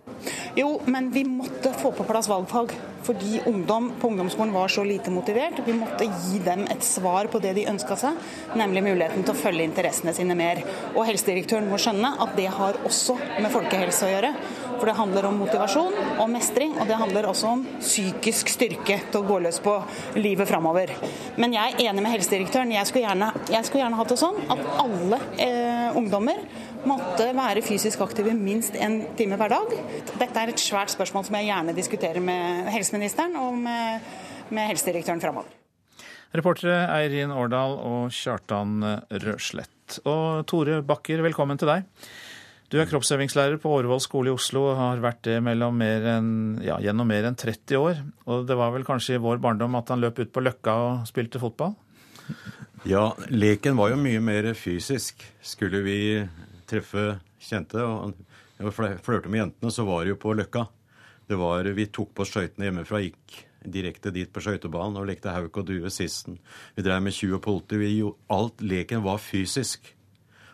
Jo, men vi måtte få på plass valgfag. Fordi ungdom på ungdomsskolen var så lite motivert. Vi måtte gi dem et svar på det de ønska seg, nemlig muligheten til å følge interessene sine mer. Og helsedirektøren må skjønne at det har også med folkehelse å gjøre. For det handler om motivasjon og mestring, og det handler også om psykisk styrke til å gå løs på livet framover. Men jeg er enig med helsedirektøren. Jeg skulle gjerne, jeg skulle gjerne hatt det sånn at alle eh, ungdommer måtte være fysisk aktive minst en time hver dag. Dette er et svært spørsmål som jeg gjerne diskuterer med helseministeren og med, med helsedirektøren framover. Reportere Eirin Årdal og Kjartan Røslett. Og Tore Bakker, velkommen til deg. Du er kroppsøvingslærer på Årvoll skole i Oslo og har vært det mer enn, ja, gjennom mer enn 30 år. Og det var vel kanskje i vår barndom at han løp ut på Løkka og spilte fotball? Ja, leken var jo mye mer fysisk. Skulle vi treffe kjente og flørte med jentene, så var det jo på Løkka. Det var, Vi tok på skøytene hjemmefra, gikk direkte dit på skøytebanen og lekte hauk og due sisten. Vi drev med tjuv og polte. Alt leken var fysisk.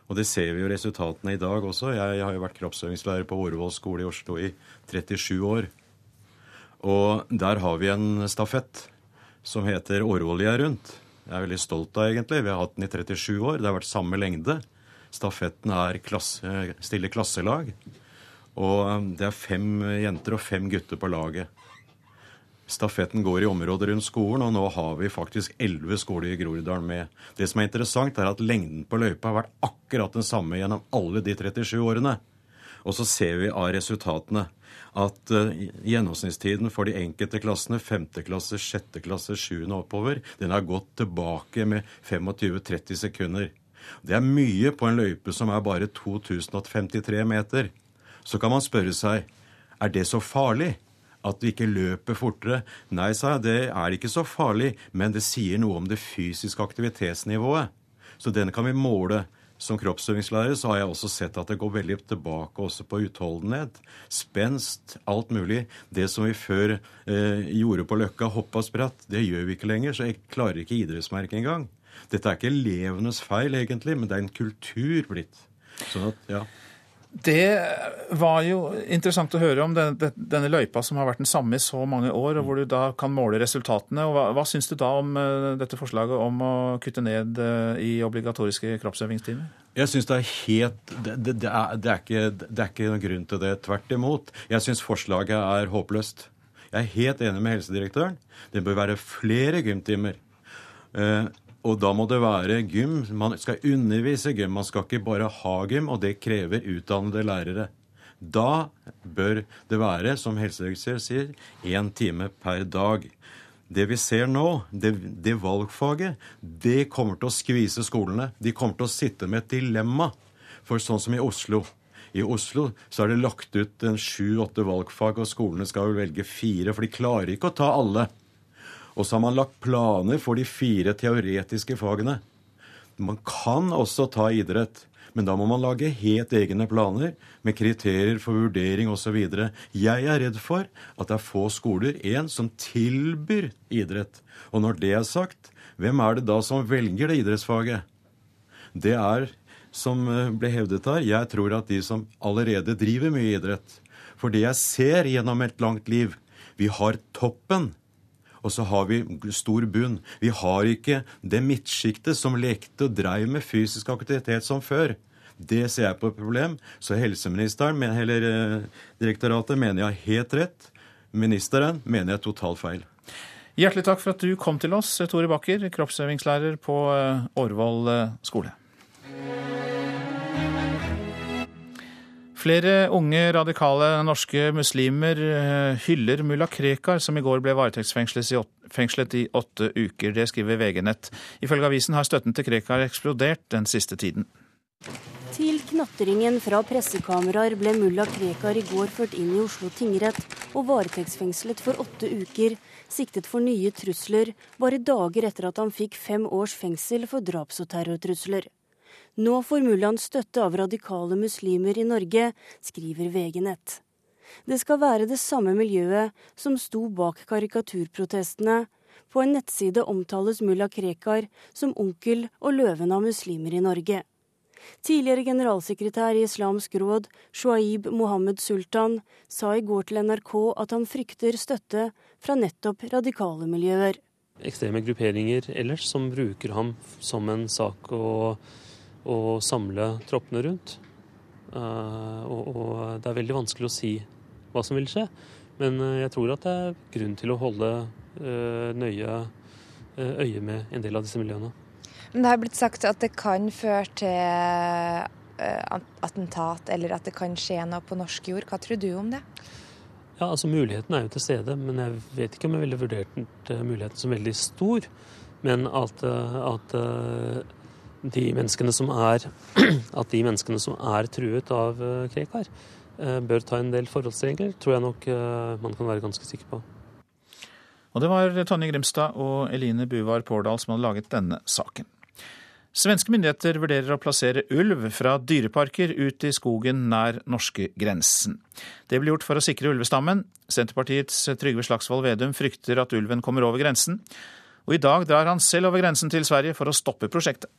Og det ser vi jo resultatene i dag også. Jeg, jeg har jo vært kroppsøvingslærer på Årvoll skole i Oslo i 37 år. Og der har vi en stafett som heter Årvollia rundt. Jeg er veldig stolt av egentlig. Vi har hatt den i 37 år. Det har vært samme lengde. Stafetten er klasse, stille klasselag. Og det er fem jenter og fem gutter på laget. Stafetten går i området rundt skolen, og nå har vi faktisk elleve skoler i Groruddalen med. Det som er interessant, er at lengden på løypa har vært akkurat den samme gjennom alle de 37 årene. Og så ser vi av resultatene at uh, gjennomsnittstiden for de enkelte klassene, femte klasse, sjette klasse, 7. og oppover, den har gått tilbake med 25-30 sekunder. Det er mye på en løype som er bare 2053 meter. Så kan man spørre seg er det så farlig? At du ikke løper fortere. Nei, sa jeg, det er ikke så farlig, men det sier noe om det fysiske aktivitetsnivået. Så den kan vi måle. Som kroppsøvingslærer så har jeg også sett at det går veldig tilbake også på utholdenhet. Spenst, alt mulig. Det som vi før eh, gjorde på Løkka, hoppa spratt, det gjør vi ikke lenger. Så jeg klarer ikke idrettsmerket engang. Dette er ikke elevenes feil, egentlig, men det er en kultur blitt. Sånn at, ja. Det var jo interessant å høre om denne, løypa som har vært den samme i så mange år, og hvor du da kan måle resultatene. Og hva, hva syns du da om uh, dette forslaget om å kutte ned uh, i obligatoriske kroppsøvingstimer? Jeg syns det er helt det, det, er, det, er ikke, det er ikke noen grunn til det. Tvert imot. Jeg syns forslaget er håpløst. Jeg er helt enig med helsedirektøren. Det bør være flere gymtimer. Uh, og da må det være gym. Man skal undervise gym. Man skal ikke bare ha gym, og det krever utdannede lærere. Da bør det være, som helsedirektør sier, én time per dag. Det vi ser nå, det, det, valgfaget, det kommer til å skvise skolene. De kommer til å sitte med et dilemma. For sånn som i Oslo. I Oslo så er det lagt ut en sju-åtte valgfag, og skolene skal vel velge fire, for de klarer ikke å ta alle. Og så har man lagt planer for de fire teoretiske fagene. Man kan også ta idrett, men da må man lage helt egne planer med kriterier for vurdering osv. Jeg er redd for at det er få skoler en, som tilbyr idrett. Og når det er sagt, hvem er det da som velger det idrettsfaget? Det er, som eh, ble hevdet her, jeg tror at de som allerede driver mye idrett. For det jeg ser gjennom et langt liv, vi har toppen og så har vi stor bunn. Vi har ikke det midtsjiktet som lekte og dreiv med fysisk aktivitet som før. Det ser jeg på et problem. Så helseministeren, eller eh, direktoratet, mener jeg har helt rett. Ministeren mener jeg totalt feil. Hjertelig takk for at du kom til oss, Tore Bakker, kroppsøvingslærer på eh, Årvoll eh, skole. Flere unge radikale norske muslimer eh, hyller mulla Krekar, som i går ble varetektsfengslet i åtte uker. Det skriver VG-nett. Ifølge avisen har støtten til Krekar eksplodert den siste tiden. Til knatringen fra pressekameraer ble mulla Krekar i går ført inn i Oslo tingrett og varetektsfengslet for åtte uker, siktet for nye trusler, bare dager etter at han fikk fem års fengsel for draps- og terrortrusler. Nå får mullaen støtte av radikale muslimer i Norge, skriver VG-nett. Det skal være det samme miljøet som sto bak karikaturprotestene. På en nettside omtales mulla Krekar som onkel og løven av muslimer i Norge. Tidligere generalsekretær i Islamsk råd, Shuaib Mohammed Sultan, sa i går til NRK at han frykter støtte fra nettopp radikale miljøer. Ekstreme grupperinger ellers som bruker ham som en sak å å samle troppene rundt. Uh, og, og, det er veldig vanskelig å si hva som vil skje. Men uh, jeg tror at det er grunn til å holde uh, nøye øye med en del av disse miljøene. Men det har blitt sagt at det kan føre til attentat, eller at det kan skje noe på norsk jord. Hva tror du om det? Ja, altså Muligheten er jo til stede, men jeg vet ikke om jeg ville vurdert muligheten som veldig stor. Men at, at de menneskene som er, at de menneskene som er truet av eh, Krekar, eh, bør ta en del forholdsregler, tror jeg nok eh, man kan være ganske sikker på. Og Det var Tonje Grimstad og Eline Buvar Pårdal som hadde laget denne saken. Svenske myndigheter vurderer å plassere ulv fra dyreparker ut i skogen nær norskegrensen. Det blir gjort for å sikre ulvestammen. Senterpartiets Trygve Slagsvold Vedum frykter at ulven kommer over grensen. Og i dag drar han selv over grensen til Sverige for å stoppe prosjektet.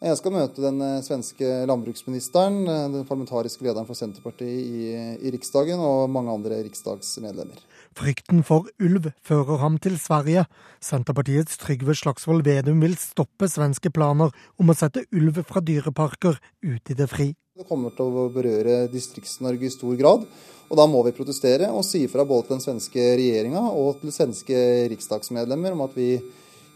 Jeg skal møte den eh, svenske landbruksministeren, eh, den parlamentariske lederen for Senterpartiet i, i Riksdagen og mange andre riksdagsmedlemmer. Frykten for ulv fører ham til Sverige. Senterpartiets Trygve Slagsvold Vedum vil stoppe svenske planer om å sette ulv fra dyreparker ut i det fri. Det kommer til å berøre Distrikts-Norge i stor grad. Og da må vi protestere og si fra både til den svenske regjeringa og til svenske riksdagsmedlemmer om at vi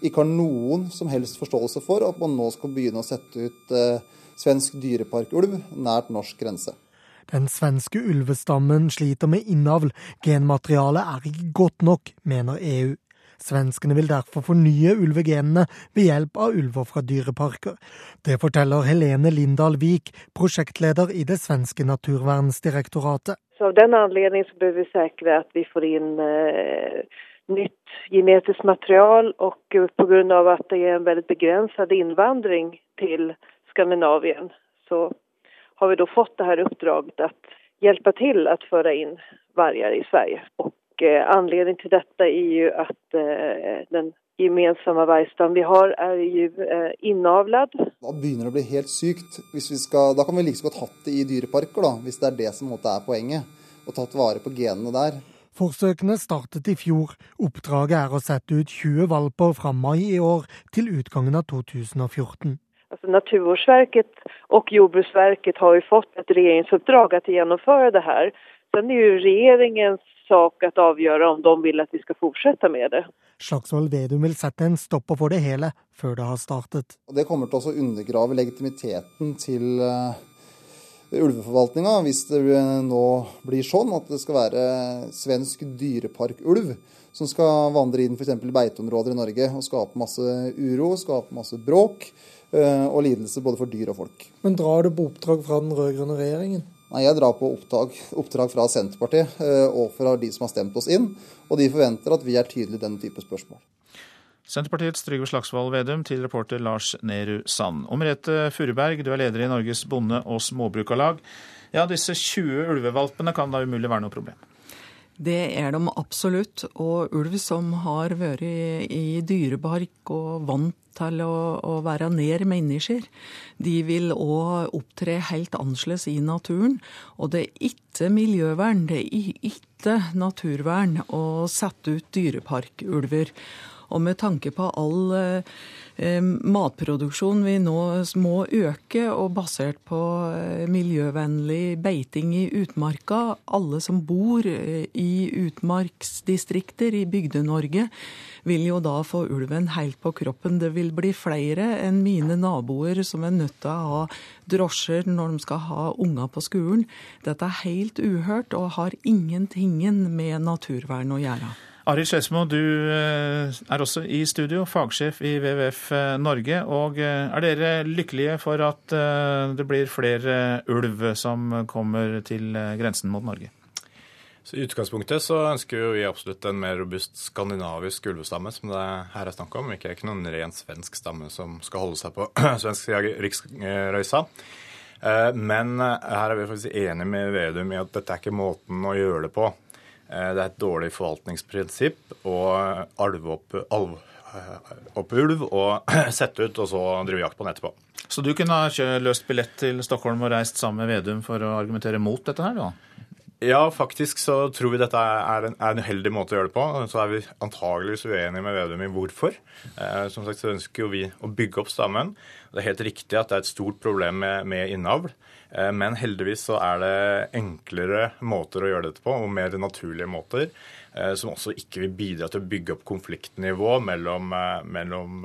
ikke har noen som helst forståelse for at man nå skal begynne å sette ut eh, svensk dyreparkulv nært norsk grense. Den svenske ulvestammen sliter med innavl. Genmaterialet er ikke godt nok, mener EU. Svenskene vil derfor fornye ulvegenene ved hjelp av ulver fra dyreparker. Det forteller Helene Lindahl Wiik, prosjektleder i det svenske naturvernsdirektoratet. Så Av den anledning så bør vi sikre at vi får inn eh, nytt genetisk material, og pga. at det er en veldig begrenset innvandring til Skandinavien, så har vi da fått det her oppdraget å hjelpe til å føre inn varger i Sverige. Og eh, anledningen til dette er jo at eh, den gemensamme vargstammen vi har, eh, innavlet. Da begynner det å bli helt sykt. Skal, da kan vi like så godt hatt det i dyreparker, da, hvis det er det som er poenget. Og tatt vare på genene der. Forsøkene startet i fjor. Oppdraget er å sette ut 20 valper fra mai i år til utgangen av 2014. Altså, Naturvårdsverket og Jordbruksverket har jo fått et regjeringsoppdrag å gjennomføre det her. Sen er jo regjeringens sak å avgjøre om de vil at vi skal fortsette med det. Slagsvold Vedum vil sette en stopper for det hele før det har startet. Det kommer til å undergrave legitimiteten til uh, ulveforvaltninga hvis det nå blir sånn at det skal være svensk dyreparkulv som skal vandre inn f.eks. beiteområder i Norge og skape masse uro, skape masse bråk. Eh, og lidelse både for dyr og folk. Men drar du på oppdrag fra den rød-grønne regjeringen? Nei, Jeg drar på oppdrag, oppdrag fra Senterpartiet eh, og fra de som har stemt oss inn. Og de forventer at vi er tydelige i denne type spørsmål. Senterpartiets Trygve Slagsvold Vedum til reporter Lars Nehru Sand. Og Merete Furuberg, du er leder i Norges bonde- og småbrukarlag. Ja, disse 20 ulvevalpene kan da umulig være noe problem? Det er de absolutt. Og ulv som har vært i dyrebark og vant til å, å være nær mennesker, de vil òg opptre helt annerledes i naturen. Og det er ikke miljøvern, det er ikke naturvern å sette ut dyreparkulver. Og med tanke på all eh, matproduksjon vi nå må øke, og basert på eh, miljøvennlig beiting i utmarka, alle som bor eh, i utmarksdistrikter i Bygde-Norge, vil jo da få ulven helt på kroppen. Det vil bli flere enn mine naboer som er nødt til å ha drosjer når de skal ha unger på skolen. Dette er helt uhørt og har ingenting med naturvern å gjøre. Arild Skedsmo, du eh, er også i studio, fagsjef i WWF eh, Norge. Og eh, er dere lykkelige for at det blir flere ulv som kommer til grensen mot Norge? Så I utgangspunktet så ønsker vi absolutt en mer robust skandinavisk ulvestamme, som det her er snakk om. Ikke, ikke noen ren svensk stamme som skal holde seg på svensk riksrøysa. Men her er vi faktisk enige med Vedum i at dette er ikke måten å gjøre det på. Eh, det er et dårlig forvaltningsprinsipp å alve opp, alv, eh, opp ulv og sette ut, og så drive jakt på den etterpå. Så du kunne ha løst billett til Stockholm og reist sammen med Vedum for å argumentere mot dette her, da? Ja, faktisk så tror vi dette er en, er en uheldig måte å gjøre det på. Så er vi antageligvis uenige med Vedum i hvorfor. Eh, som sagt så ønsker jo vi å bygge opp stammen. Det er helt riktig at det er et stort problem med, med innavl. Eh, men heldigvis så er det enklere måter å gjøre dette på, og mer naturlige måter. Eh, som også ikke vil bidra til å bygge opp konfliktnivå mellom, eh, mellom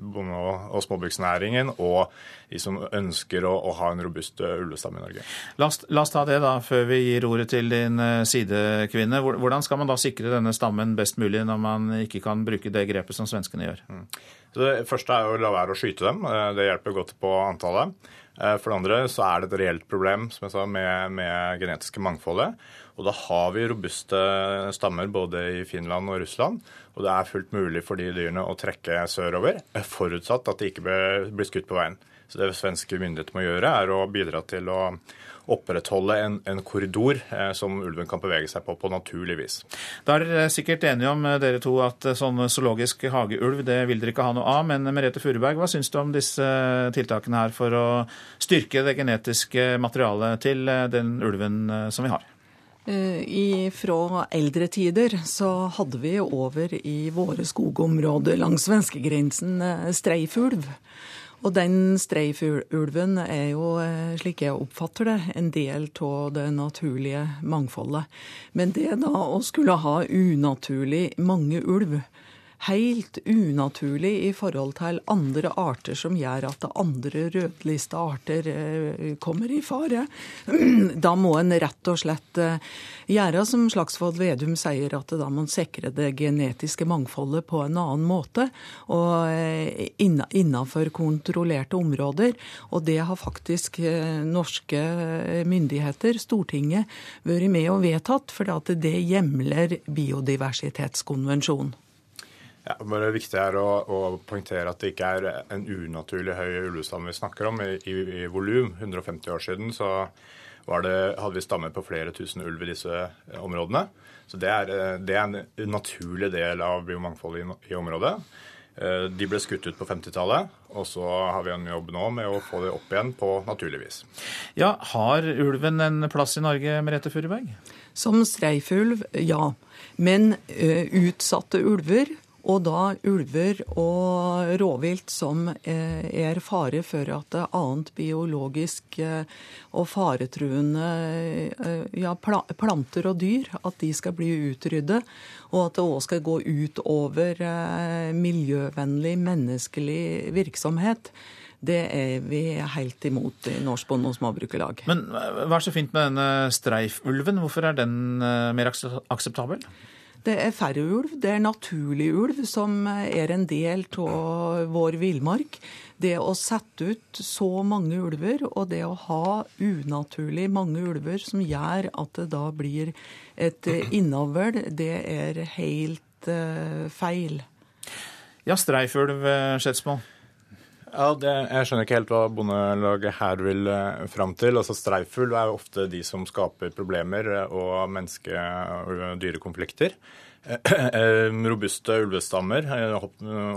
bonde- og småbruksnæringen og de som ønsker å, å ha en robust ulvestamme i Norge. La oss, la oss, ta det da, før vi gir ordet til din sidekvinne. Hvordan skal man da sikre denne stammen best mulig når man ikke kan bruke det grepet som svenskene gjør? Mm. det første er å la være å skyte dem. Det hjelper godt på antallet. Eh, for det andre så er det et reelt problem som jeg sa, med, med genetiske mangfoldet. Og da har vi robuste stammer både i Finland og Russland. Og det er fullt mulig for de dyrene å trekke sørover, forutsatt at de ikke blir skutt på veien. Så det svenske myndigheter må gjøre, er å bidra til å opprettholde en, en korridor eh, som ulven kan bevege seg på på naturlig vis. Da er dere sikkert enige om dere to at sånn zoologisk hageulv det vil dere ikke ha noe av. Men Merete Furuberg, hva syns du om disse tiltakene her for å styrke det genetiske materialet til den ulven som vi har? I, fra eldre tider så hadde vi over i våre skogområder langs svenskegrensen streifulv. Og den streifulven er jo, slik jeg oppfatter det, en del av det naturlige mangfoldet. Men det da å skulle ha unaturlig mange ulv, helt unaturlig i forhold til andre arter som gjør at andre rødlista arter eh, kommer i fare. Da må en rett og slett eh, gjøre som Slagsvold Vedum sier, at da må en sikre det genetiske mangfoldet på en annen måte. Og eh, innenfor kontrollerte områder. Og det har faktisk norske myndigheter, Stortinget, vært med og vedtatt, for det hjemler biodiversitetskonvensjonen. Ja, bare Viktig er å, å, poengtere at det ikke er en unaturlig høy ulvestamme vi snakker om i, i, i volum. 150 år siden så det, hadde vi stammer på flere tusen ulv i disse eh, områdene. Så det er, eh, det er en naturlig del av biomangfoldet i, i området. Eh, de ble skutt ut på 50-tallet, og så har vi en jobb nå med å få det opp igjen på naturlig vis. Ja, Har ulven en plass i Norge, Merete Furuberg? Som streifulv, ja. Men ø, utsatte ulver og da ulver og rovvilt som eh, er fare for at annet biologisk eh, og faretruende eh, ja, planter og dyr at de skal bli utryddet. Og at det òg skal gå ut over miljøvennlig, menneskelig virksomhet. Det er vi helt imot i Norsk Bonde- og Småbrukerlag. Men hva er så fint med denne streifulven? Hvorfor er den mer akseptabel? Det er færre ulv. Det er naturlig ulv som er en del av vår villmark. Det å sette ut så mange ulver, og det å ha unaturlig mange ulver som gjør at det da blir et innavl, det er helt uh, feil. Ja, streifulv, Skedsmo. Skjetsmo. Ja, det, Jeg skjønner ikke helt hva Bondelaget her vil uh, fram til. Altså Streifulv er ofte de som skaper problemer eh, og menneske- og dyrekonflikter. Robuste ulvestammer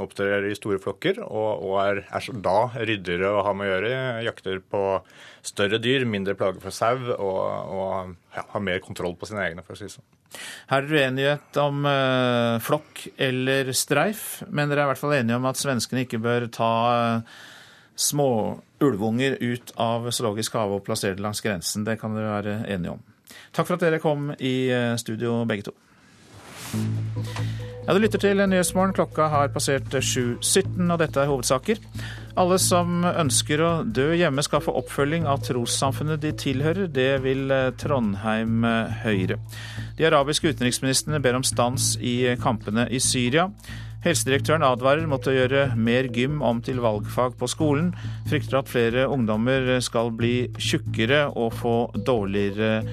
opptrer i store flokker og, og er, er, da ryddigere å ha med å gjøre. Jakter på større dyr, mindre plager for sau og, og ja, har mer kontroll på sine egne, for å si det sånn. Her er det uenighet om uh, flokk eller streif, men dere er i hvert fall enige om at svenskene ikke bør ta uh, små ulvunger ut av zoologisk hage og plassere det langs grensen. Det kan dere være enige om. Takk for at dere kom i uh, studio, begge to. Ja, Du lytter til Nyhetsmorgen. Klokka har passert 7.17, og dette er hovedsaker. Alle som ønsker å dø hjemme skal få oppfølging av trossamfunnet de tilhører. Det vil Trondheim Høyre. De arabiske utenriksministrene ber om stans i kampene i Syria. Helsedirektøren advarer mot å gjøre mer gym om til valgfag på skolen. Frykter at flere ungdommer skal bli tjukkere og få dårligere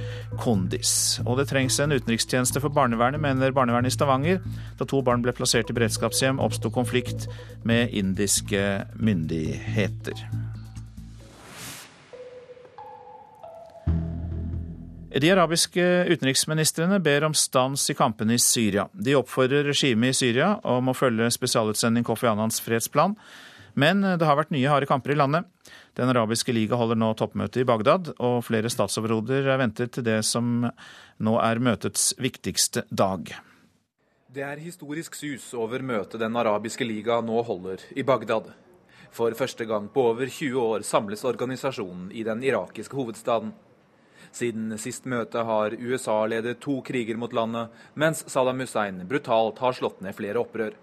kondis. Og det trengs en utenrikstjeneste for barnevernet, mener barnevernet i Stavanger. Da to barn ble plassert i beredskapshjem, oppsto konflikt med indiske myndigheter. De arabiske utenriksministrene ber om stans i kampene i Syria. De oppfordrer regimet i Syria om å følge spesialutsending Kofi Annans fredsplan. Men det har vært nye harde kamper i landet. Den arabiske liga holder nå toppmøte i Bagdad, og flere statsoverhoder er ventet til det som nå er møtets viktigste dag. Det er historisk sus over møtet Den arabiske liga nå holder i Bagdad. For første gang på over 20 år samles organisasjonen i den irakiske hovedstaden. Siden sist møte har USA ledet to kriger mot landet, mens Saddam Hussein brutalt har slått ned flere opprør.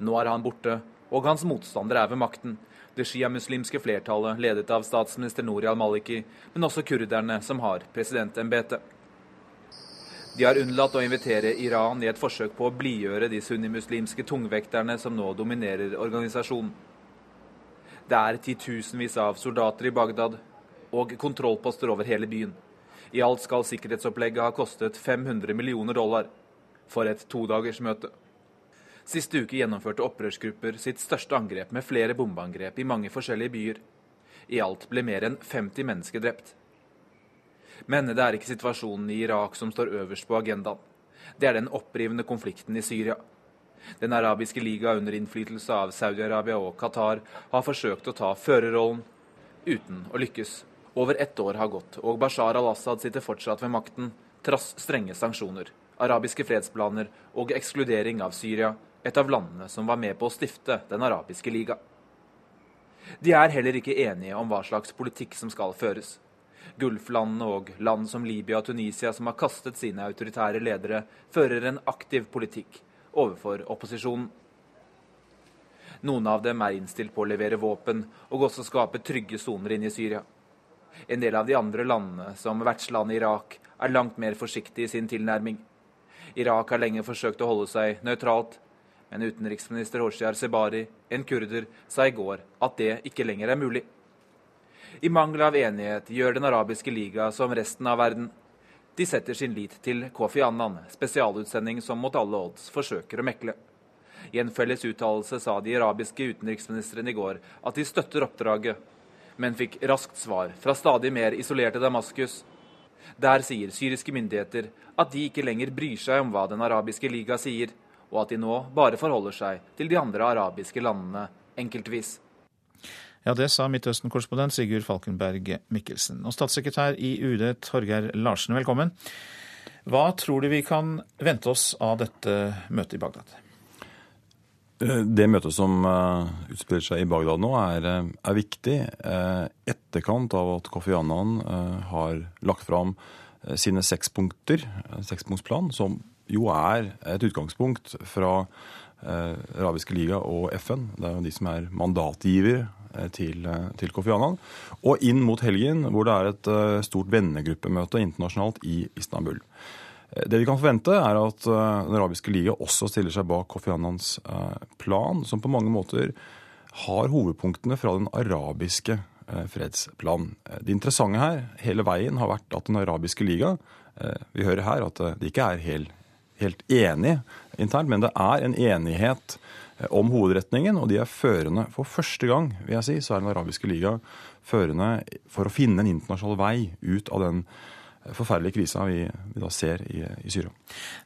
Nå er han borte, og hans motstander er ved makten. Det sjiamuslimske flertallet ledet av statsminister Nouri al-Maliki, men også kurderne som har presidentembetet. De har unnlatt å invitere Iran i et forsøk på å blidgjøre de sunnimuslimske tungvekterne som nå dominerer organisasjonen. Det er titusenvis av soldater i Bagdad og kontrollposter over hele byen. I alt skal sikkerhetsopplegget ha kostet 500 millioner dollar for et todagersmøte. Siste uke gjennomførte opprørsgrupper sitt største angrep med flere bombeangrep i mange forskjellige byer. I alt ble mer enn 50 mennesker drept. Men det er ikke situasjonen i Irak som står øverst på agendaen. Det er den opprivende konflikten i Syria. Den arabiske liga under innflytelse av Saudi-Arabia og Qatar har forsøkt å ta førerrollen, uten å lykkes. Over ett år har gått, og Bashar al-Assad sitter fortsatt ved makten, trass strenge sanksjoner, arabiske fredsplaner og ekskludering av Syria, et av landene som var med på å stifte Den arabiske liga. De er heller ikke enige om hva slags politikk som skal føres. Gulflandene og land som Libya og Tunisia, som har kastet sine autoritære ledere, fører en aktiv politikk overfor opposisjonen. Noen av dem er innstilt på å levere våpen og også skape trygge soner inne i Syria. En del av de andre landene, som vertslandet Irak, er langt mer forsiktige i sin tilnærming. Irak har lenge forsøkt å holde seg nøytralt, men utenriksminister Hoshiar Sebari, en kurder, sa i går at det ikke lenger er mulig. I mangel av enighet gjør Den arabiske liga som resten av verden. De setter sin lit til Kofi Annan, spesialutsending som mot alle odds forsøker å mekle. I en felles uttalelse sa de arabiske utenriksministrene i går at de støtter oppdraget, men fikk raskt svar fra stadig mer isolerte Damaskus. Der sier syriske myndigheter at de ikke lenger bryr seg om hva Den arabiske liga sier, og at de nå bare forholder seg til de andre arabiske landene enkeltvis. Ja, Det sa Midtøsten-korrespondent Sigurd Falkenberg Mikkelsen. Og statssekretær i UD Torgeir Larsen, velkommen. Hva tror du vi kan vente oss av dette møtet i Bagdad? Eh, det møtet som uh, utspiller seg i Bagdad nå, er, eh, er viktig. Uh, etterkant av at Kofi Annan har lagt fram sine sekspunkter, sekspunktsplan, som jo er et utgangspunkt fra Arabiske liga og FN. Det er jo de som er mandatgiver til, til, Kofi Annan. Og inn mot helgen, hvor det er et stort vennegruppemøte internasjonalt i Istanbul. Det vi kan forvente, er at eh, Den arabiske liga også stiller seg bak Kofi Annans eh, plan, som på mange måter har hovedpunktene fra den arabiske eh, fredsplanen. Det interessante her hele veien har vært at Den arabiske liga Vi hører her at de ikke er helt, helt enige internt, men det er en enighet om hovedretningen, og de er førende. For første gang vil jeg si, så er Den arabiske liga førende for å finne en internasjonal vei ut av den forferdelige krisa vi, vi da ser i, i, Syria.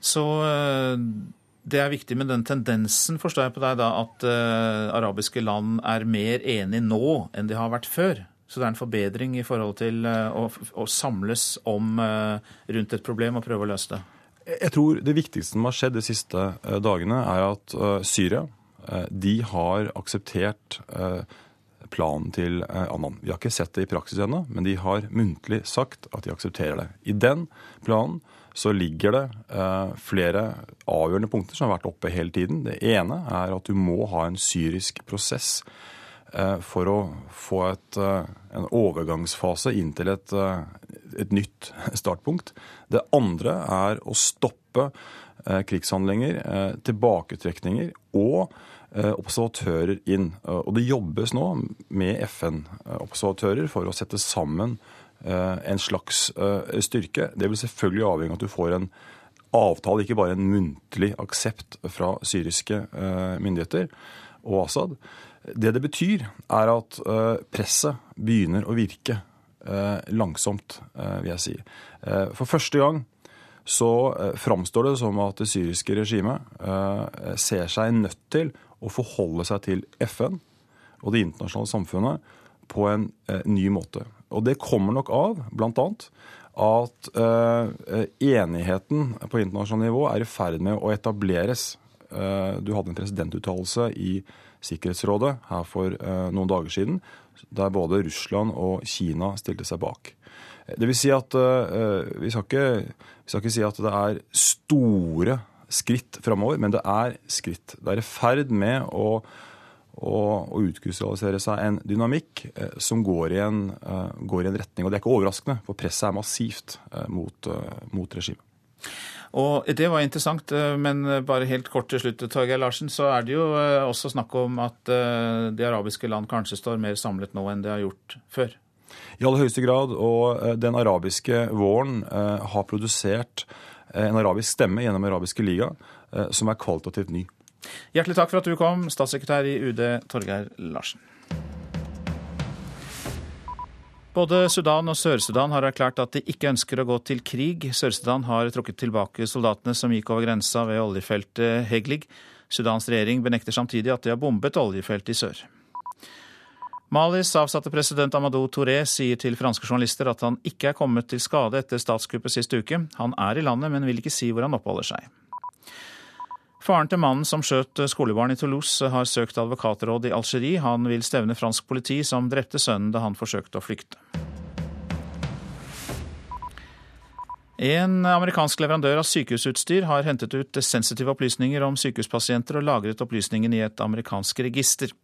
Så eh, det er viktig med den tendensen, forstår jeg på deg, da, at uh, arabiske land er mer enige nå enn de har vært før? Så det er en forbedring i forhold til uh, å, å, samles om uh, rundt et problem og prøve å løse det? Jeg tror det viktigste som har skjedd de siste dagene, er at Syria de har akseptert planen til eh, Annan. Vi har ikke sett det i praksis ennå, men de har muntlig sagt at de aksepterer det. I den planen så ligger det eh, flere avgjørende punkter som har vært oppe hele tiden. Det ene er at du må ha en syrisk prosess eh, for å få et, en overgangsfase inn til et, et, nytt startpunkt. Det andre er å stoppe krigshandlinger, tilbaketrekninger og observatører inn. Eh, og det jobbes nå med FN-observatører for å sette sammen eh, en slags styrke. Det vil selvfølgelig avhenge av at du får en avtale, ikke bare en muntlig aksept fra syriske myndigheter og Assad. Det det betyr, er at presset begynner å virke langsomt, vil jeg si. For første gang så framstår det som at det syriske regimet ser seg nødt til å forholde seg til FN og det internasjonale samfunnet på en eh, ny måte. Og det kommer nok av bl.a. at eh, enigheten på internasjonalt nivå er i ferd med å etableres. Eh, du hadde en presidentuttalelse i Sikkerhetsrådet her for eh, noen dager siden, der både Russland og Kina stilte seg bak. Det vil si at eh, vi skal, ikke, vi skal ikke si at det er store skritt framover, men det er skritt. Det er i ferd med å, å, å utkrystallisere seg en dynamikk eh, som går i en, eh, går i en, retning. Og det er ikke overraskende, for presset er massivt eh, mot, mot regimet. Og Det var interessant, men bare helt kort til slutt, Torgeir Larsen, så er det jo også snakk om at de arabiske land kanskje står mer samlet nå enn de har gjort før? I aller høyeste grad. Og den arabiske våren har produsert en arabisk stemme gjennom Arabiske liga, eh, som er kvalitativt ny. Hjertelig takk for at du kom, statssekretær i UD Torgeir Larsen. Både Sudan og Sør-Sudan har erklært at de ikke ønsker å gå til krig. Sør-Sudan har trukket tilbake soldatene som gikk over grensa ved oljefeltet Heglig. Sudans regjering benekter samtidig at de har bombet oljefeltet i sør. Malis avsatte president Amadou Touré sier til franske journalister at han ikke er kommet til skade etter statskuppet sist uke. Han er i landet, men vil ikke si hvor han oppholder seg. Faren til mannen som skjøt skolebarn i Toulouse, har søkt advokatråd i Algerie. Han vil stevne fransk politi, som drepte sønnen da han forsøkte å flykte. En amerikansk leverandør av sykehusutstyr har hentet ut sensitive opplysninger om sykehuspasienter og lagret opplysningene i et amerikansk register.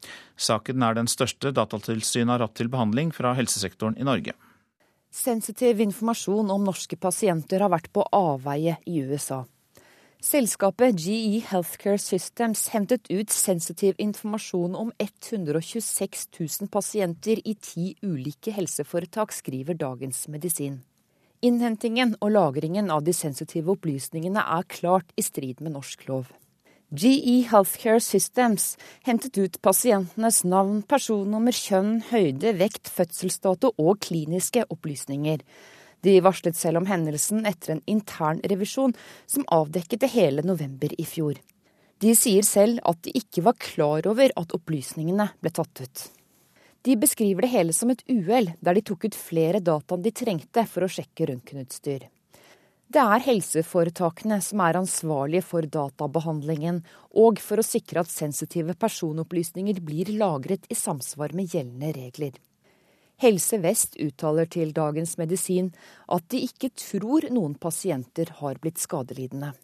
Saken er den største Datatilsynet har hatt til behandling fra helsesektoren i Norge. Sensitiv informasjon om norske pasienter har vært på avveie i USA. Selskapet GE Healthcare Systems hentet ut sensitiv informasjon om 126 000 pasienter i ti ulike helseforetak, skriver Dagens Medisin. Innhentingen og lagringen av de sensitive opplysningene er klart i strid med norsk lov. GE Healthcare Systems hentet ut pasientenes navn, personnummer, kjønn, høyde, vekt, fødselsdato og kliniske opplysninger. De varslet selv om hendelsen etter en intern revisjon som avdekket det hele november i fjor. De sier selv at de ikke var klar over at opplysningene ble tatt ut. De beskriver det hele som et uhell, der de tok ut flere data de trengte for å sjekke røntgenutstyr. Det er helseforetakene som er ansvarlige for databehandlingen, og for å sikre at sensitive personopplysninger blir lagret i samsvar med gjeldende regler. Helse Vest uttaler til Dagens Medisin at de ikke tror noen pasienter har blitt skadelidende.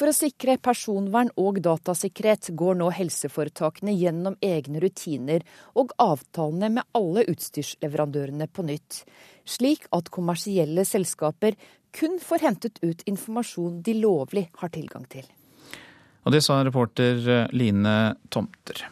For å sikre personvern og datasikkerhet går nå helseforetakene gjennom egne rutiner og avtalene med alle utstyrsleverandørene på nytt, slik at kommersielle selskaper kun får hentet ut informasjon de lovlig har tilgang til. Og det sa reporter Line Tomter.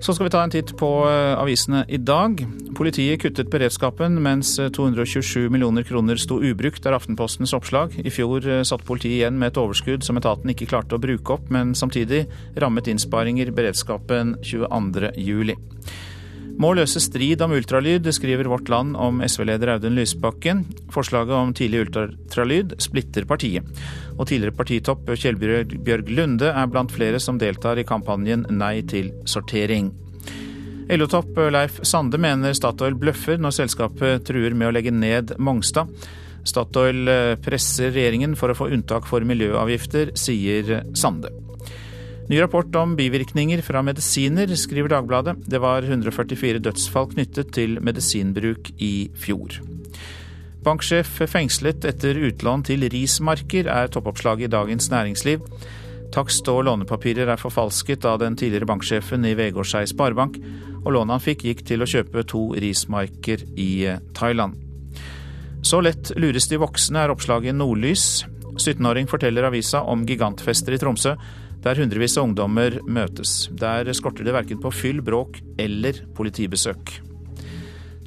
Så skal vi ta en titt på eh, avisene i dag. Politiet kuttet beredskapen mens 227 eh, millioner kroner sto ubrukt, er Aftenpostens oppslag. I fjor eh, satt politiet igjen med et overskudd som etaten ikke klarte å bruke opp, men samtidig rammet innsparinger beredskapen 22. Må løse strid om ultralyd, skriver Vårt Land om SV-leder Audun Lysbakken. Forslaget om tidlig ultralyd splitter partiet. Og tidligere partitopp Kjellbjørg Lunde er blant flere som deltar i kampanjen Nei til sortering. LO-topp Leif Sande mener Statoil bløffer når selskapet truer med å legge ned Mongstad. Statoil presser regjeringen for å få unntak for miljøavgifter, sier Sande. Ny rapport om bivirkninger fra medisiner, skriver Dagbladet. Det var 144 dødsfall knyttet til medisinbruk i fjor. Banksjef fengslet etter utlån til rismarker, er toppoppslaget i Dagens Næringsliv. Takst og lånepapirer er forfalsket av den tidligere banksjefen i Vegårshei Sparebank, og lånet han fikk gikk til å kjøpe to rismarker i Thailand. Så lett lures de voksne, er oppslaget Nordlys. 17-åring forteller avisa om gigantfester i Tromsø der hundrevis av ungdommer møtes. Der skorter det verken på fyll, bråk eller politibesøk.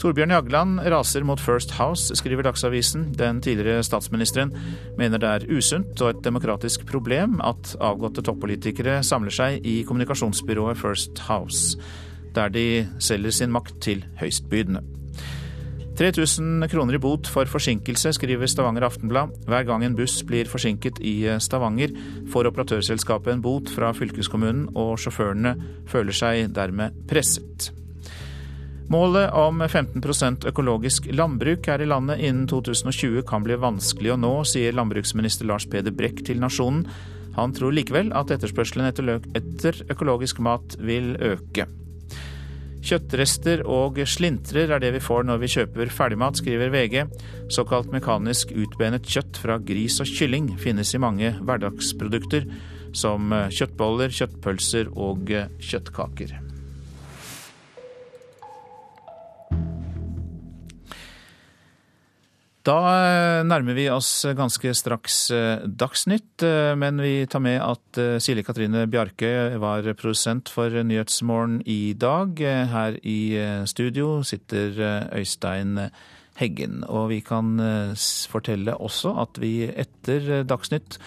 Torbjørn Jagland raser mot First House, skriver Dagsavisen. Den tidligere statsministeren mener det er usunt og et demokratisk problem at avgåtte toppolitikere samler seg i kommunikasjonsbyrået First House, der de selger sin makt til høystbydende. 3000 kroner i bot for forsinkelse, skriver Stavanger Aftenblad. Hver gang en buss blir forsinket i eh, Stavanger, får operatørselskapet en bot fra fylkeskommunen, og sjåførene føler seg dermed presset. Målet om 15% økologisk landbruk her i landet innen 2020 kan bli vanskelig å nå, sier landbruksminister Lars Peder Brekk til Nasjonen. Han tror likevel at etterspørselen etter økologisk mat vil øke. Kjøttrester og slintrer er det vi får når vi kjøper ferdigmat, skriver VG. Såkalt mekanisk utbenet kjøtt fra gris og kylling finnes i mange hverdagsprodukter, som kjøttboller, kjøttpølser og kjøttkaker. Da eh, nærmer vi oss ganske straks eh, Dagsnytt, eh, men vi tar med at Silje Katrine Bjarkøy var produsent for Nyhetsmorgen i dag. Her i studio sitter Øystein Heggen. Og vi kan fortelle også at vi etter Dagsnytt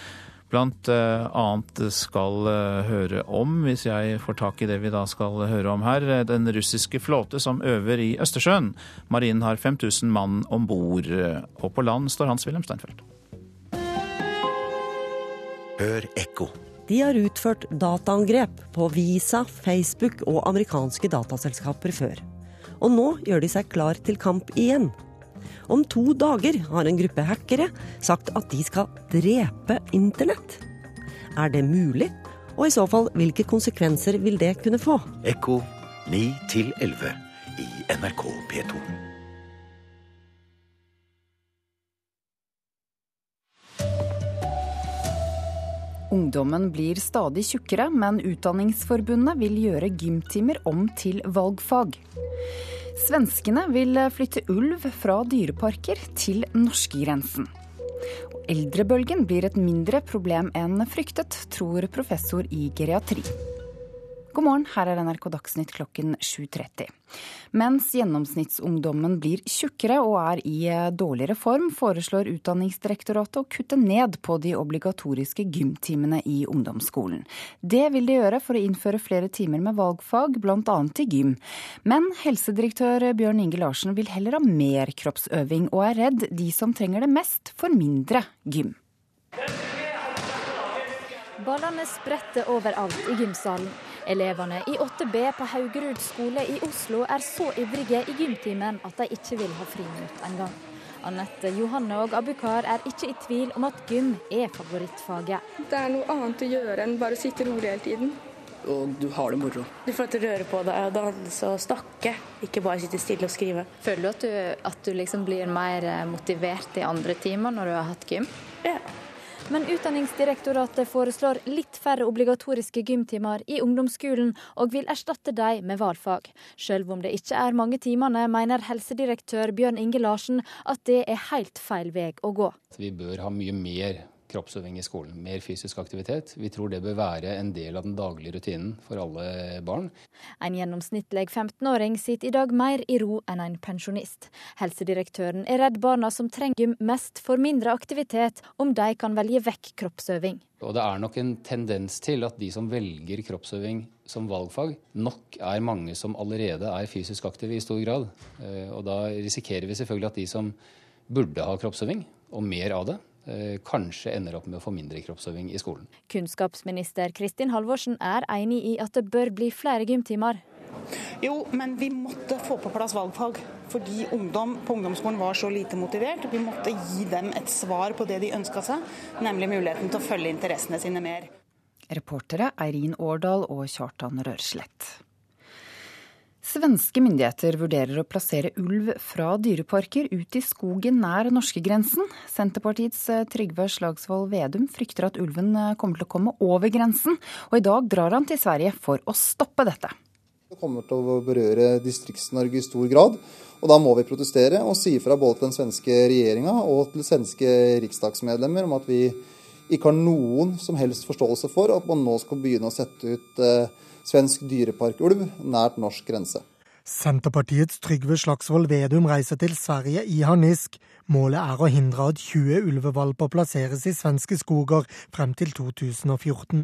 blant annet skal høre om, hvis jeg får tak i det vi da skal høre om her, den russiske flåte som øver i Østersjøen. Marinen har 5000 mann om bord, og på land står Hans-Wilhelm Steinfeld. Hør ekko. De har utført dataangrep på Visa, Facebook og amerikanske dataselskaper før. Og nå gjør de seg klar til kamp igjen. Om to dager har en gruppe hackere sagt at de skal drepe internett. Er det mulig? Og i så fall, hvilke konsekvenser vil det kunne få? Ekko 9 11 i NRK P2. Ungdommen blir stadig tjukkere, men Utdanningsforbundet vil gjøre gymtimer om til valgfag. Svenskene vil flytte ulv fra dyreparker til norskegrensen. Eldrebølgen blir et mindre problem enn fryktet, tror professor i geriatri. God morgen, her er NRK Dagsnytt klokken 7.30. Mens gjennomsnittsungdommen blir tjukkere og er i dårligere form, foreslår Utdanningsdirektoratet å kutte ned på de obligatoriske gymtimene i ungdomsskolen. Det vil de gjøre for å innføre flere timer med valgfag, bl.a. til gym. Men helsedirektør Bjørn Inge Larsen vil heller ha mer kroppsøving, og er redd de som trenger det mest, får mindre gym. Ballene spretter overalt i gymsalen. Elevene i 8B på Haugerud skole i Oslo er så ivrige i gymtimen at de ikke vil ha friminutt engang. Anette Johanne og Abukar er ikke i tvil om at gym er favorittfaget. Det er noe annet å gjøre enn bare å sitte rolig hele tiden. Og du har det moro. Du får til å røre på deg og danse og snakke, ikke bare sitte stille og skrive. Føler du at du, at du liksom blir mer motivert i andre timer når du har hatt gym? Ja. Men Utdanningsdirektoratet foreslår litt færre obligatoriske gymtimer i ungdomsskolen, og vil erstatte dem med valgfag. Selv om det ikke er mange timene, mener helsedirektør Bjørn Inge Larsen at det er helt feil vei å gå. Vi bør ha mye mer kroppsøving i skolen, mer fysisk aktivitet. Vi tror det bør være en del av den daglige rutinen for alle barn. En gjennomsnittlig 15-åring sitter i dag mer i ro enn en pensjonist. Helsedirektøren er redd barna som trenger gym mest, får mindre aktivitet om de kan velge vekk kroppsøving. Og det er nok en tendens til at de som velger kroppsøving som valgfag, nok er mange som allerede er fysisk aktive i stor grad. Og da risikerer vi selvfølgelig at de som burde ha kroppsøving, og mer av det, kanskje ender opp med å få mindre kroppsøving i skolen. Kunnskapsminister Kristin Halvorsen er enig i at det bør bli flere gymtimer. Jo, men vi måtte få på plass valgfag. Fordi ungdom på ungdomsskolen var så lite motivert. Vi måtte gi dem et svar på det de ønska seg, nemlig muligheten til å følge interessene sine mer. Reportere Eirin Årdal og Kjartan Rørslett. Svenske myndigheter vurderer å plassere ulv fra dyreparker ut i skogen nær norskegrensen. Senterpartiets Trygve Slagsvold Vedum frykter at ulven kommer til å komme over grensen, og i dag drar han til Sverige for å stoppe dette. Det kommer til å berøre Distrikts-Norge i stor grad, og da må vi protestere og si fra både til den svenske regjeringa og til svenske riksdagsmedlemmer om at vi ikke har noen som helst forståelse for at man nå skal begynne å sette ut svensk dyreparkulv nært norsk grense. Senterpartiets Trygve Slagsvold Vedum reiser til Sverige i harnisk. Målet er å hindre at 20 ulvevalper plasseres i svenske skoger frem til 2014.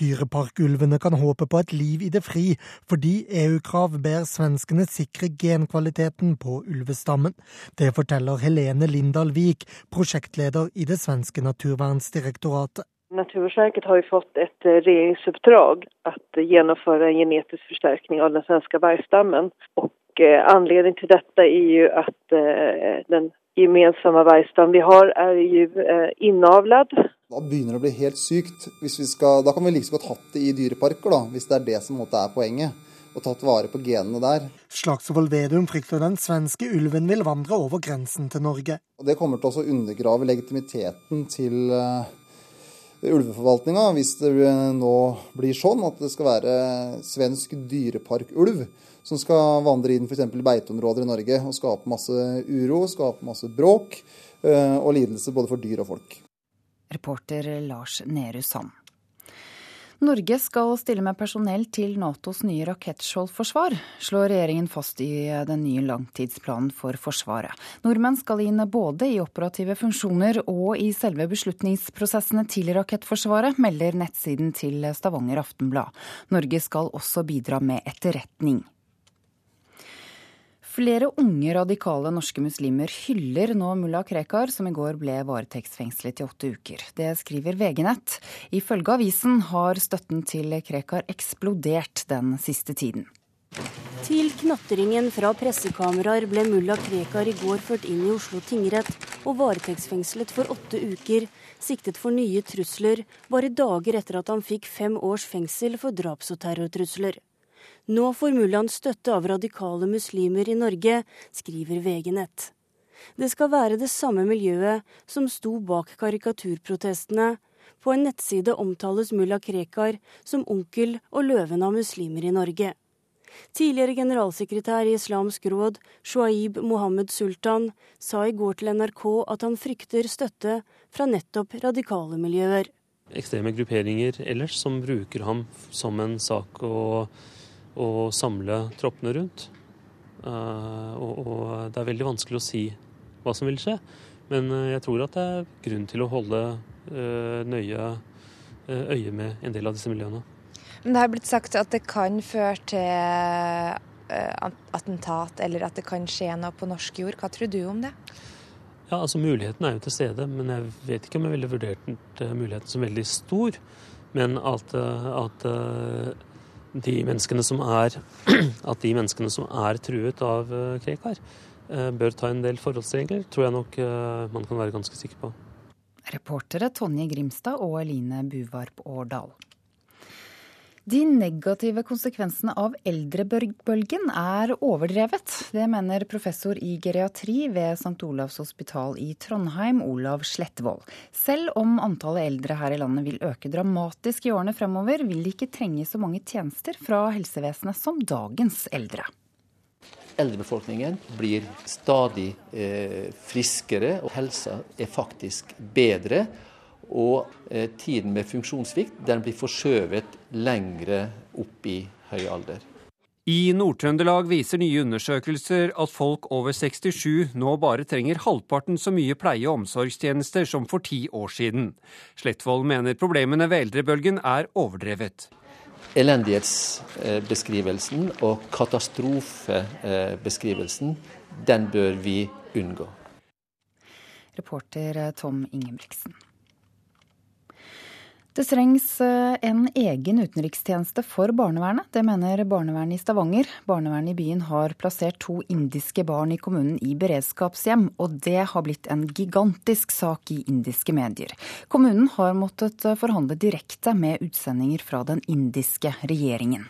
Dyreparkulvene kan håpe på et liv i det fri, fordi EU-krav ber svenskene sikre genkvaliteten på ulvestammen. Det forteller Helene Lindahl Vik, prosjektleder i det svenske naturvernsdirektoratet. Naturvårdsverket har ju fått ett regeringsuppdrag att genomföra en genetisk förstärkning av den svenska vargstammen. Och anledningen till detta är ju att den gemensamma vargstam vi har är ju inavlad. Da begynner det å bli helt sykt. Hvis vi skal, da kan vi like så godt hatt det i dyreparker, da, hvis det er det som er poenget. Og tatt vare på genene der. Slagsvold Vedum frykter den svenske ulven vil vandre over grensen til Norge. Og Det kommer til å undergrave legitimiteten til ulveforvaltninga hvis det nå blir sånn at det skal være svensk dyreparkulv som skal vandre inn f.eks. beiteområder i Norge og skape masse uro, skape masse bråk og lidelse både for dyr og folk. Reporter Lars Nehru Sand. Norge skal stille med personell til Natos nye rakettskjoldforsvar, slår regjeringen fast i den nye langtidsplanen for Forsvaret. Nordmenn skal inn både i operative funksjoner og i selve beslutningsprosessene til rakettforsvaret, melder nettsiden til Stavanger Aftenblad. Norge skal også bidra med etterretning. Flere unge radikale norske muslimer hyller nå mulla Krekar, som i går ble varetektsfengslet i åtte uker. Det skriver VG-nett. Ifølge avisen har støtten til Krekar eksplodert den siste tiden. Til knatringen fra pressekameraer ble mulla Krekar i går ført inn i Oslo tingrett og varetektsfengslet for åtte uker, siktet for nye trusler, bare dager etter at han fikk fem års fengsel for draps- og terrortrusler. Nå får mullaen støtte av radikale muslimer i Norge, skriver VG Nett. Det skal være det samme miljøet som sto bak karikaturprotestene. På en nettside omtales mulla Krekar som onkel og løven av muslimer i Norge. Tidligere generalsekretær i Islamsk råd, Shuaib Mohammed Sultan, sa i går til NRK at han frykter støtte fra nettopp radikale miljøer. Ekstreme grupperinger ellers som bruker ham som en sak å å samle troppene rundt. Uh, og, og, det er veldig vanskelig å si hva som vil skje. Men uh, jeg tror at det er grunn til å holde uh, nøye øye med en del av disse miljøene. Men det har blitt sagt at det kan føre til attentat, eller at det kan skje noe på norsk jord. Hva tror du om det? Ja, altså Muligheten er jo til stede, men jeg vet ikke om jeg ville vurdert muligheten som veldig stor. Men at, at de menneskene som er, at de menneskene som er truet av eh, Krekar, eh, bør ta en del forholdsregler, tror jeg nok eh, man kan være ganske sikker på. Reportere Tonje Grimstad og Eline Buvarp Årdal. De negative konsekvensene av eldrebølgen er overdrevet. Det mener professor i geriatri ved St. Olavs hospital i Trondheim, Olav Slettvold. Selv om antallet eldre her i landet vil øke dramatisk i årene fremover, vil de ikke trenge så mange tjenester fra helsevesenet som dagens eldre. Eldrebefolkningen blir stadig eh, friskere, og helsa er faktisk bedre. Og eh, tiden med funksjonssvikt den blir forskjøvet lengre opp i høy alder. I Nord-Trøndelag viser nye undersøkelser at folk over 67 nå bare trenger halvparten så mye pleie- og omsorgstjenester som for ti år siden. Slettvold mener problemene ved eldrebølgen er overdrevet. Elendighetsbeskrivelsen og katastrofebeskrivelsen, den bør vi unngå. Reporter Tom Ingebrigtsen. Det trengs eh, en egen utenrikstjeneste for barnevernet. Det mener barnevernet i Stavanger. Barnevernet i byen har plassert to indiske barn i kommunen i beredskapshjem, og det har blitt en gigantisk sak i indiske medier. Kommunen har måttet eh, forhandle direkte med utsendinger fra den indiske regjeringen.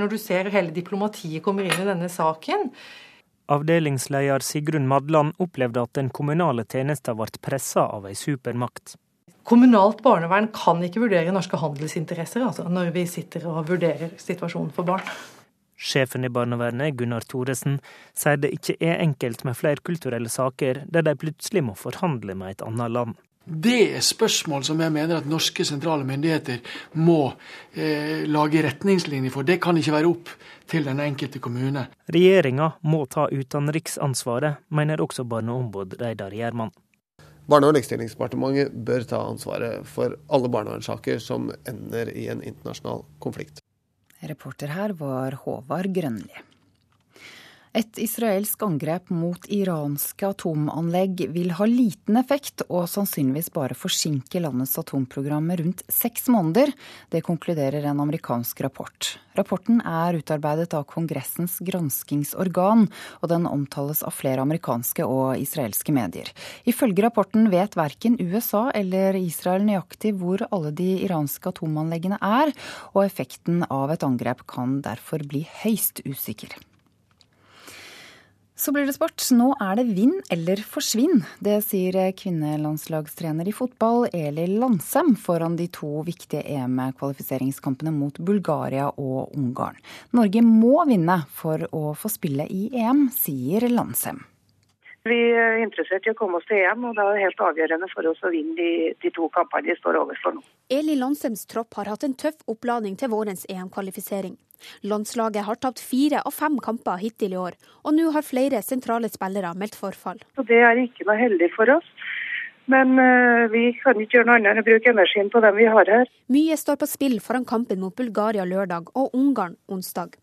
Når du ser hele diplomatiet kommer inn i denne saken, Avdelingsleder Sigrun Madland opplevde at den kommunale tjenesten ble pressa av ei supermakt. Kommunalt barnevern kan ikke vurdere norske handelsinteresser altså, når vi sitter og vurderer situasjonen for barn. Sjefen i barnevernet, Gunnar Thoresen, sier det ikke er enkelt med flerkulturelle saker der de plutselig må forhandle med et annet land. Det er spørsmål som jeg mener at norske sentrale myndigheter må eh, lage retningslinjer for. Det kan ikke være opp til den enkelte kommune. Regjeringa må ta utenriksansvaret, mener også barneombud Reidar Gjerman. Barne- og likestillingsdepartementet bør ta ansvaret for alle barnevernssaker som ender i en internasjonal konflikt. Reporter her var Håvard Grønli. Et israelsk angrep mot iranske atomanlegg vil ha liten effekt og sannsynligvis bare forsinke landets atomprogram med rundt seks måneder. Det konkluderer en amerikansk rapport. Rapporten er utarbeidet av Kongressens granskingsorgan, og den omtales av flere amerikanske og israelske medier. Ifølge rapporten vet verken USA eller Israel nøyaktig hvor alle de iranske atomanleggene er, og effekten av et angrep kan derfor bli høyst usikker. Så blir det sport. Nå er det vinn eller forsvinn. Det sier kvinnelandslagstrener i fotball Eli Landsem foran de to viktige EM-kvalifiseringskampene mot Bulgaria og Ungarn. Norge må vinne for å få spille i EM, sier Landsem. Vi er interessert i å komme oss til EM, og det er helt avgjørende for oss å vinne de, de to kampene vi står overfor nå. Eli Landsems tropp har hatt en tøff oppladning til vårens EM-kvalifisering. Landslaget har tapt fire av fem kamper hittil i år, og nå har flere sentrale spillere meldt forfall. Så Det er ikke noe heldig for oss. Men uh, vi kan ikke gjøre noe annet enn å bruke energien på dem vi har her. Mye står på spill foran kampen mot Bulgaria lørdag og Ungarn onsdag.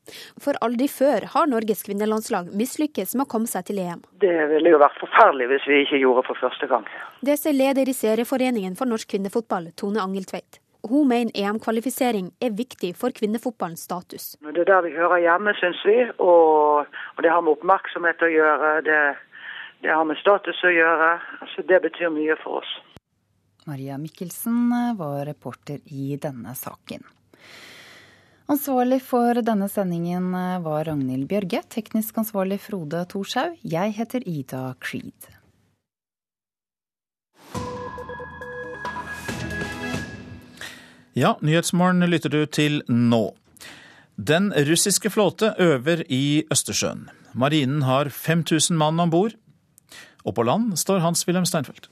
For aldri før har Norges kvinnelandslag mislykkes med å komme seg til EM. Det ville jo vært forferdelig hvis vi ikke gjorde det for første gang. Det sier leder i Serieforeningen for norsk kvinnefotball, Tone Angeltveit. Hun mener EM-kvalifisering er viktig for kvinnefotballens status. Det er der vi hører hjemme, syns vi. Og, og det har med oppmerksomhet å gjøre. Det det har med status å gjøre. Altså, det betyr mye for oss. Maria Mikkelsen var reporter i denne saken. Ansvarlig for denne sendingen var Ragnhild Bjørge. Teknisk ansvarlig Frode Thorshaug. Jeg heter Ida Creed. Ja, Nyhetsmorgen lytter du til nå. Den russiske flåte øver i Østersjøen. Marinen har 5000 mann om bord. Og på land står Hans-Wilhelm Steinfeld.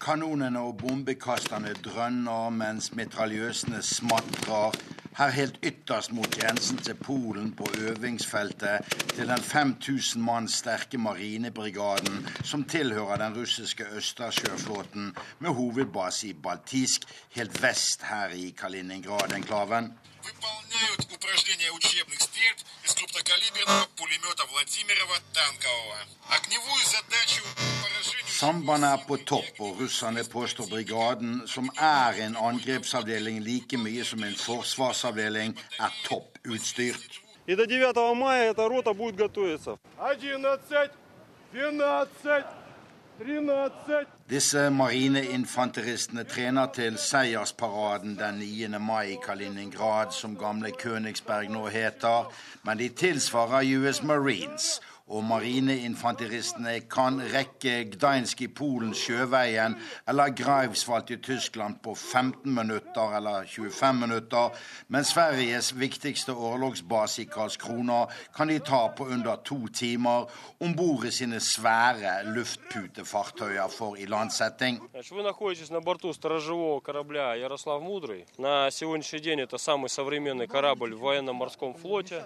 Kanonene og bombekasterne drønner mens mitraljøsene smatrer her helt ytterst mot grensen til Polen på øvingsfeltet til den 5000 mann sterke marinebrigaden som tilhører den russiske østersjøflåten med hovedbase i Baltisk, helt vest her i Kaliningrad-enklaven. Sambandet er på topp, og russerne påstår brigaden, som er en angrepsavdeling like mye som en forsvarsavdeling, er topputstyrt. И до 9 мая эта рота будет готовиться. 11, 12, 13 Disse marineinfanteristene trener til seiersparaden den 9. mai i Kaliningrad, som gamle Königsberg nå heter, men de tilsvarer US Marines og marineinfanteristene kan rekke Gdańsk i Polen sjøveien eller Greifswald i Tyskland på 15 minutter eller 25 minutter, men Sveriges viktigste orlogsbase i Karlskrona kan de ta på under to timer om bord i sine svære luftputefartøyer for ilandsetting. На сегодняшний день это самый современный корабль в военно-морском флоте.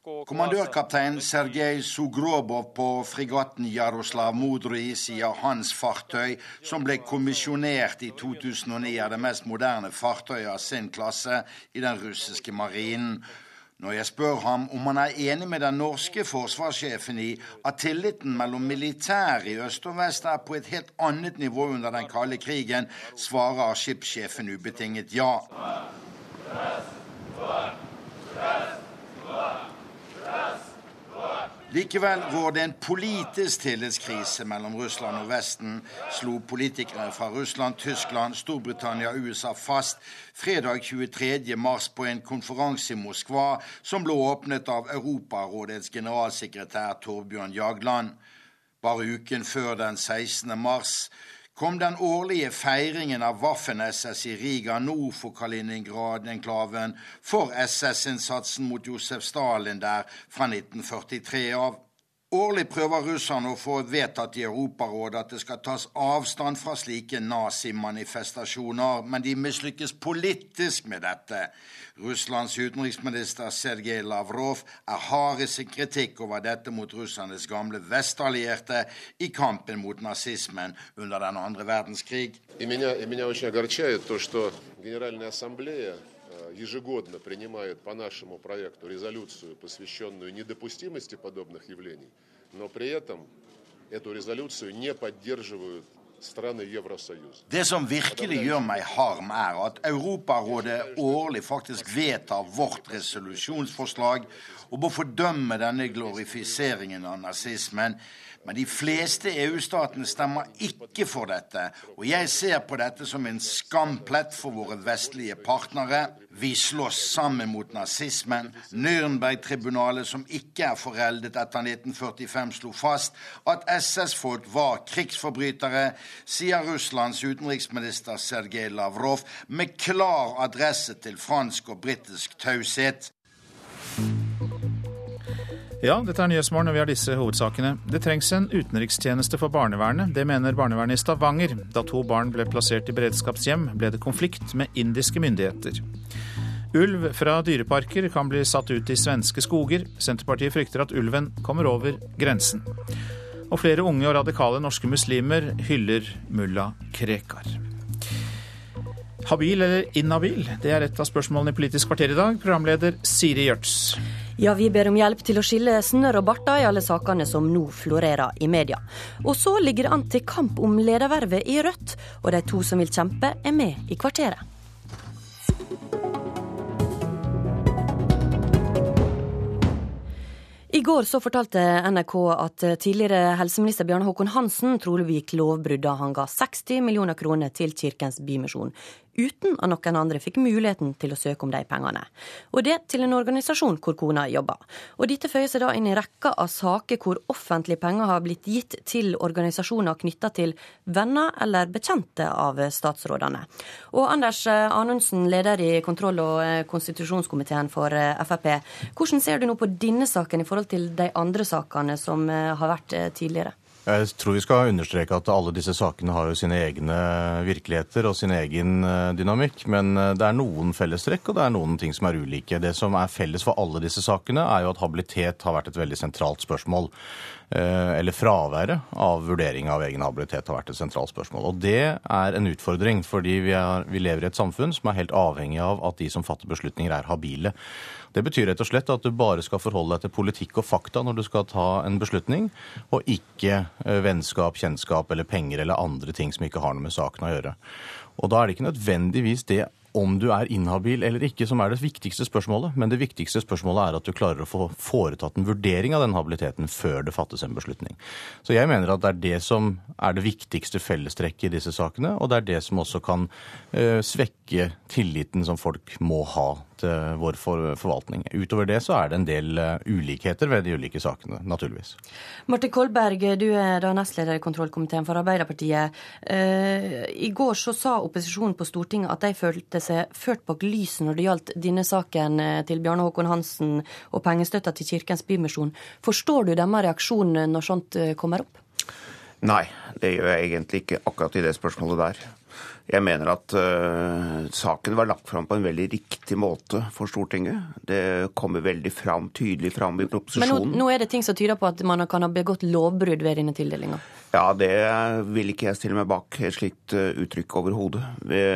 Kommandørkaptein Sergej Sugrobov på fregatten Jaroslav Modry sier hans fartøy, som ble kommisjonert i 2009, er det mest moderne fartøyet av sin klasse i den russiske marinen. Når jeg spør ham om han er enig med den norske forsvarssjefen i at tilliten mellom militære i øst og vest er på et helt annet nivå under den kalde krigen, svarer skipssjefen ubetinget ja. Likevel rår det en politisk tillitskrise mellom Russland og Vesten, slo politikere fra Russland, Tyskland, Storbritannia og USA fast fredag 23. mars på en konferanse i Moskva som ble åpnet av Europarådets generalsekretær Torbjørn Jagland. Bare uken før den 16. mars kom den årlige feiringen av Waffen-SS i Riga nord for Kaliningrad-enklaven for SS-innsatsen mot Josef Stalin der fra 1943 av. Årlig prøver russerne å få vedtatt i Europarådet at det skal tas avstand fra slike nazimanifestasjoner, men de mislykkes politisk med dette. Russlands utenriksminister Sergej Lavrov er hard i sin kritikk over dette mot russernes gamle vestallierte i kampen mot nazismen under den andre verdenskrig. Ежегодно принимает по нашему проекту резолюцию, посвященную недопустимости подобных явлений, но при этом эту резолюцию не поддерживают Det som virkelig gjør meg harm, er at Europarådet årlig faktisk vedtar vårt resolusjonsforslag og må fordømme denne glorifiseringen av nazismen. Men de fleste EU-statene stemmer ikke for dette, og jeg ser på dette som en skamplett for våre vestlige partnere. Vi slåss sammen mot nazismen. Nürnberg-tribunalet, som ikke er foreldet etter 1945, slo fast at SS-folk var krigsforbrytere, sier Russlands utenriksminister Sergej Lavrov med klar adresse til fransk og britisk taushet. Ja, dette er Nyhetsmorgen, og vi har disse hovedsakene. Det trengs en utenrikstjeneste for barnevernet. Det mener barnevernet i Stavanger. Da to barn ble plassert i beredskapshjem, ble det konflikt med indiske myndigheter. Ulv fra dyreparker kan bli satt ut i svenske skoger. Senterpartiet frykter at ulven kommer over grensen. Og flere unge og radikale norske muslimer hyller mulla Krekar. Habil eller inhabil? Det er et av spørsmålene i Politisk kvarter i dag. Programleder Siri Gjørts. Ja, vi ber om hjelp til å skille snørr og barter i alle sakene som nå florerer i media. Og så ligger det an til kamp om ledervervet i Rødt, og de to som vil kjempe, er med i kvarteret. I går så fortalte NRK at tidligere helseminister Bjarne Håkon Hansen trolig begikk lovbrudd da han ga 60 millioner kroner til Kirkens Bymisjon uten at noen andre fikk muligheten til å søke om de pengene. Og det til en organisasjon hvor kona jobber. Og dette føyer seg da inn i rekka av saker hvor offentlige penger har blitt gitt til organisasjoner knytta til venner eller bekjente av statsrådene. Og Anders Anundsen, leder i kontroll- og konstitusjonskomiteen for Frp. Hvordan ser du nå på denne saken i forhold til de andre sakene som har vært tidligere? Jeg tror vi skal understreke at alle disse sakene har jo sine egne virkeligheter og sin egen dynamikk. Men det er noen fellestrekk, og det er noen ting som er ulike. Det som er felles for alle disse sakene, er jo at habilitet har vært et veldig sentralt spørsmål. Eller fraværet av vurdering av egen habilitet har vært et sentralt spørsmål. Og det er en utfordring, fordi vi, er, vi lever i et samfunn som er helt avhengig av at de som fatter beslutninger, er habile. Det betyr rett og slett at du bare skal forholde deg til politikk og fakta når du skal ta en beslutning, og ikke vennskap, kjennskap eller penger eller andre ting som ikke har noe med saken å gjøre. Og da er det ikke nødvendigvis det om du er inhabil eller ikke som er det viktigste spørsmålet, men det viktigste spørsmålet er at du klarer å få foretatt en vurdering av den habiliteten før det fattes en beslutning. Så jeg mener at det er det som er det viktigste fellestrekket i disse sakene, og det er det som også kan uh, svekke tilliten som folk må ha til vår forvaltning. Utover det så er det en del uh, ulikheter ved de ulike sakene, naturligvis. Martin Kolberg, du er da nestleder i kontrollkomiteen for Arbeiderpartiet. Uh, I går så sa opposisjonen på Stortinget at de følte seg ført bak lyset når det gjaldt denne saken til Bjarne Håkon Hansen og pengestøtta til Kirkens Bymisjon. Forstår du deres reaksjon når sånt kommer opp? Nei, det gjør jeg egentlig ikke akkurat i det spørsmålet der. Jeg mener at uh, saken var lagt fram på en veldig riktig måte for Stortinget. Det kommer veldig fram, tydelig fram i proposisjonen. Men nå, nå, er det ting som tyder på at man kan ha begått lovbrudd ved denne tildelinga? Ja, det vil ikke jeg stille meg bak et slikt uttrykk overhodet.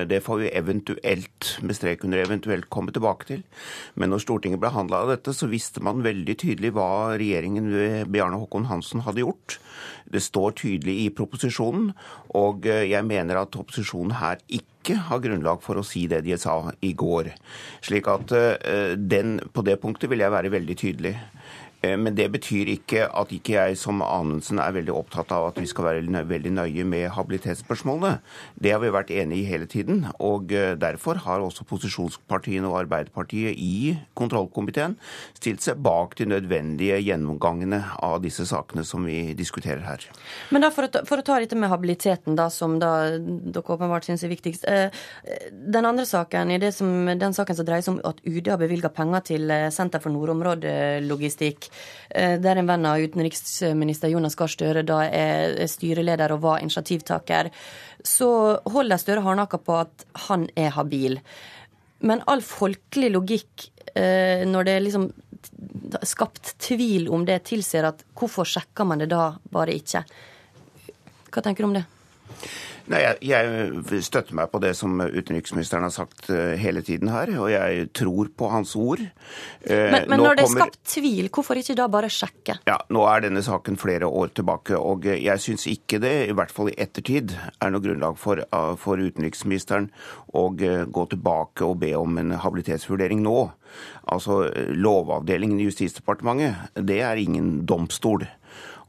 Det får vi eventuelt, med strek under eventuelt, komme tilbake til. Men når Stortinget behandla dette, så visste man veldig tydelig hva regjeringen ved Bjarne Håkon Hansen hadde gjort. Det står tydelig i proposisjonen, og jeg mener at opposisjonen her ikke har grunnlag for å si det de sa i går. Slik at den, på det punktet vil jeg være veldig tydelig. Men det betyr ikke at ikke jeg som Anundsen er veldig opptatt av at vi skal være veldig nøye med habilitetsspørsmålene. Det har vi vært enig i hele tiden. Og derfor har også posisjonspartiene og Arbeiderpartiet i kontrollkomiteen stilt seg bak de nødvendige gjennomgangene av disse sakene som vi diskuterer her. Men da for å, for å ta dette med habiliteten, da, som da dere åpenbart syns er viktigst. Den andre saken, i som, den saken som dreier seg om at UD har bevilga penger til Senter for nordområdelogistikk der en venn av utenriksminister Jonas Gahr Støre da er styreleder og var initiativtaker, så holder Støre hardnakka på at han er habil. Men all folkelig logikk, når det er liksom skapt tvil om det, tilsier at hvorfor sjekker man det da bare ikke? Hva tenker du om det? Nei, jeg, jeg, støtter meg på det som utenriksministeren har sagt hele tiden her, og jeg tror på hans ord. Men, men når det er skapt tvil, hvorfor ikke da bare sjekke? Ja, Nå er denne saken flere år tilbake, og jeg syns ikke det, i hvert fall i ettertid, er noe grunnlag for, for utenriksministeren å gå tilbake og be om en habilitetsvurdering nå. Altså, Lovavdelingen i Justisdepartementet, det er ingen domstol.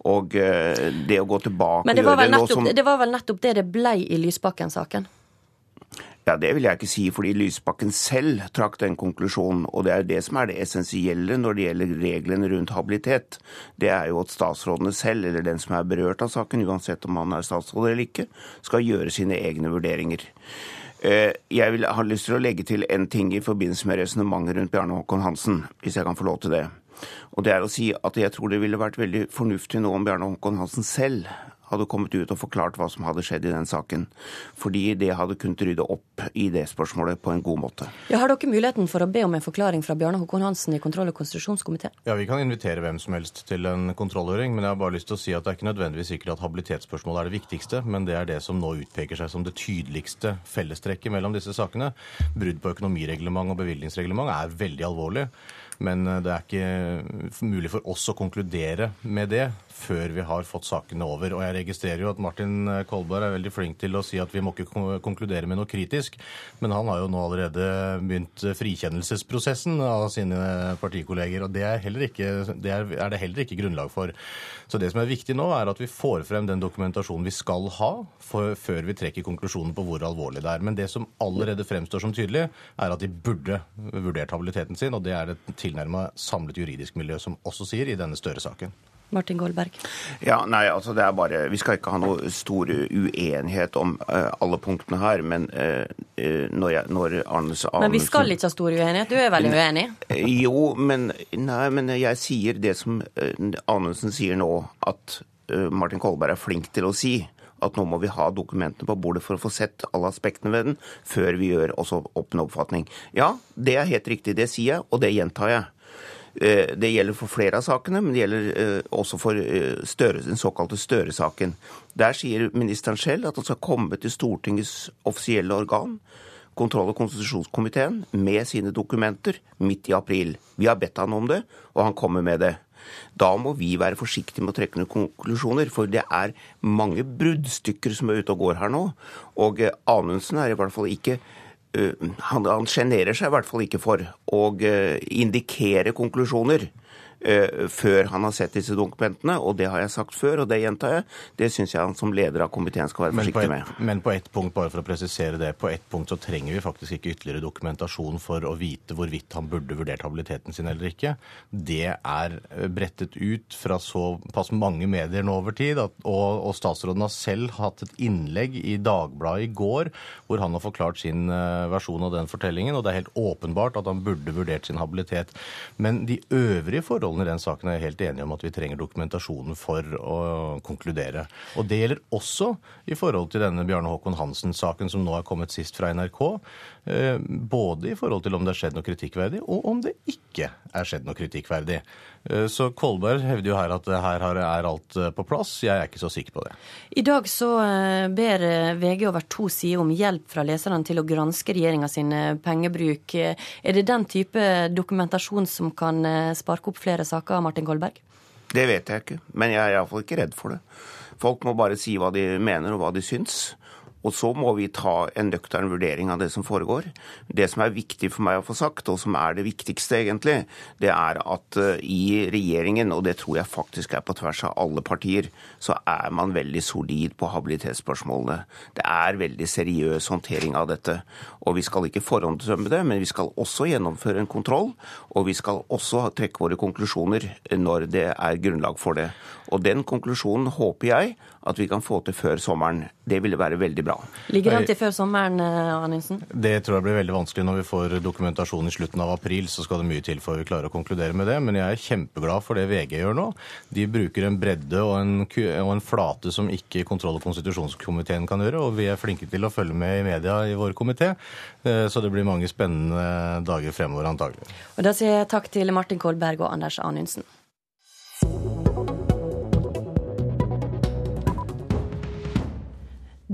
Og det å gå tilbake Men det var, nettopp, som... det var vel nettopp det det blei i Lysbakken-saken? Ja, Det vil jeg ikke si, fordi Lysbakken selv trakk den konklusjonen. Og det er det som er det essensielle når det gjelder reglene rundt habilitet. Det er jo at statsrådene selv, eller den som er berørt av saken, uansett om han er statsråd eller ikke, skal gjøre sine egne vurderinger. Eh, jeg vil ha lyst til å legge til en ting i forbindelse med resonnementet rundt Bjarne Håkon Hansen, hvis jeg kan få lov til det. Og det er å si at jeg tror det ville vært veldig fornuftig nå om Bjarne Håkon Hansen selv hadde kommet ut og forklart hva som hadde skjedd i den saken. Fordi det hadde kunnet rydde opp i det spørsmålet på en god måte. Ja, har dere muligheten for å be om en forklaring fra Bjarne Håkon Hansen i kontroll- og konstitusjonskomiteen? Ja, Vi kan invitere hvem som helst til en kontrollhøring, men jeg har bare lyst til å si at det er ikke nødvendigvis sikkert at habilitetsspørsmålet er det viktigste, men det er det som nå utpeker seg som det tydeligste fellestrekket mellom disse sakene. Brudd på økonomireglement og bevilgningsreglement er veldig alvorlig. Men det er ikke mulig for oss å konkludere med det før vi har fått sakene over. Og jeg registrerer jo at Martin Kolberg er veldig flink til å si at vi må ikke konkludere med noe kritisk, men han har jo nå allerede begynt frikjennelsesprosessen av sine partikolleger, og det er, ikke, det er, er det heller ikke grunnlag for. Så det som er viktig nå, er at vi får frem den dokumentasjonen vi skal ha, for, før vi trekker konklusjonen på hvor alvorlig det er. Men det som allerede fremstår som tydelig, er at de burde vurdert habiliteten sin, og det er det tilnærma samlet juridisk miljø som også sier i denne Støre-saken. Martin Goldberg. Ja, nei, altså det er bare, Vi skal ikke ha noe stor uenighet om uh, alle punktene her, men uh, når, jeg, når Arnesen... Men vi skal ikke ha stor uenighet? Du er veldig uenig? Jo, men, nei, men jeg sier det som Anundsen sier nå, at uh, Martin Kolberg er flink til å si at nå må vi ha dokumentene på bordet for å få sett alle aspektene ved den, før vi gjør også opp en oppfatning. Ja, det er helt riktig, det sier jeg, og det gjentar jeg. Det gjelder for flere av sakene, men det gjelder også for Støre, den såkalte Støre-saken. Der sier ministeren selv at han skal komme til Stortingets offisielle organ, kontroll- og konstitusjonskomiteen, med sine dokumenter midt i april. Vi har bedt han om det, og han kommer med det. Da må vi være forsiktige med å trekke noen konklusjoner, for det er mange bruddstykker som er ute og går her nå. Og Anundsen er i hvert fall ikke han, han sjenerer seg i hvert fall ikke for å indikere konklusjoner før han har sett disse dokumentene, og det har jeg sagt før, og det gjentar jeg. Det syns jeg han som leder av komiteen skal være forsiktig med. Men på ett punkt, bare for å presisere det, på ett punkt så trenger vi faktisk ikke ytterligere dokumentasjon for å vite hvorvidt han burde vurdert habiliteten sin eller ikke. Det er brettet ut fra såpass mange medier nå over tid, at, og, og, statsråden har selv hatt et innlegg i Dagbladet i går hvor han har forklart sin versjon av den fortellingen, og det er helt åpenbart at han burde vurdert sin habilitet. Men de øvrige forholdene i den saken er jeg helt enig om at vi trenger dokumentasjonen for å konkludere. Og det gjelder også i forhold til denne Bjarne Håkon Hansen-saken som nå er kommet sist fra NRK. Både i forhold til om det har skjedd noe kritikkverdig, og om det ikke er skjedd noe kritikkverdig. Så Kolberg hevder jo her at her er alt på plass. Jeg er ikke så sikker på det. I dag så ber VG over to sider om hjelp fra leserne til å granske regjeringa sin pengebruk. Er det den type dokumentasjon som kan sparke opp flere saker, Martin Kolberg? Det vet jeg ikke, men jeg er iallfall ikke redd for det. Folk må bare si hva de mener og hva de syns. Og så må vi ta en nøktern vurdering av det som foregår. Det som er viktig for meg å få sagt, og som er det viktigste egentlig, det er at i regjeringen, og det tror jeg faktisk er på tvers av alle partier, så er man veldig solid på habilitetsspørsmålene. Det er veldig seriøs håndtering av dette. Og vi skal ikke forhåndsdømme det, men vi skal også gjennomføre en kontroll. Og vi skal også trekke våre konklusjoner når det er grunnlag for det. Og den konklusjonen håper jeg at vi kan få til før sommeren. Det ville være veldig bra. Ligger det an til før sommeren, Anundsen? Det tror jeg blir veldig vanskelig når vi får dokumentasjon i slutten av april. Så skal det mye til for vi klarer å konkludere med det. Men jeg er kjempeglad for det VG gjør nå. De bruker en bredde og en, og en flate som ikke kontroll- og konstitusjonskomiteen kan gjøre. Og vi er flinke til å følge med i media i vår komité. Så det blir mange spennende dager fremover antagelig. Og Da sier jeg takk til Martin Kolberg og Anders Anundsen.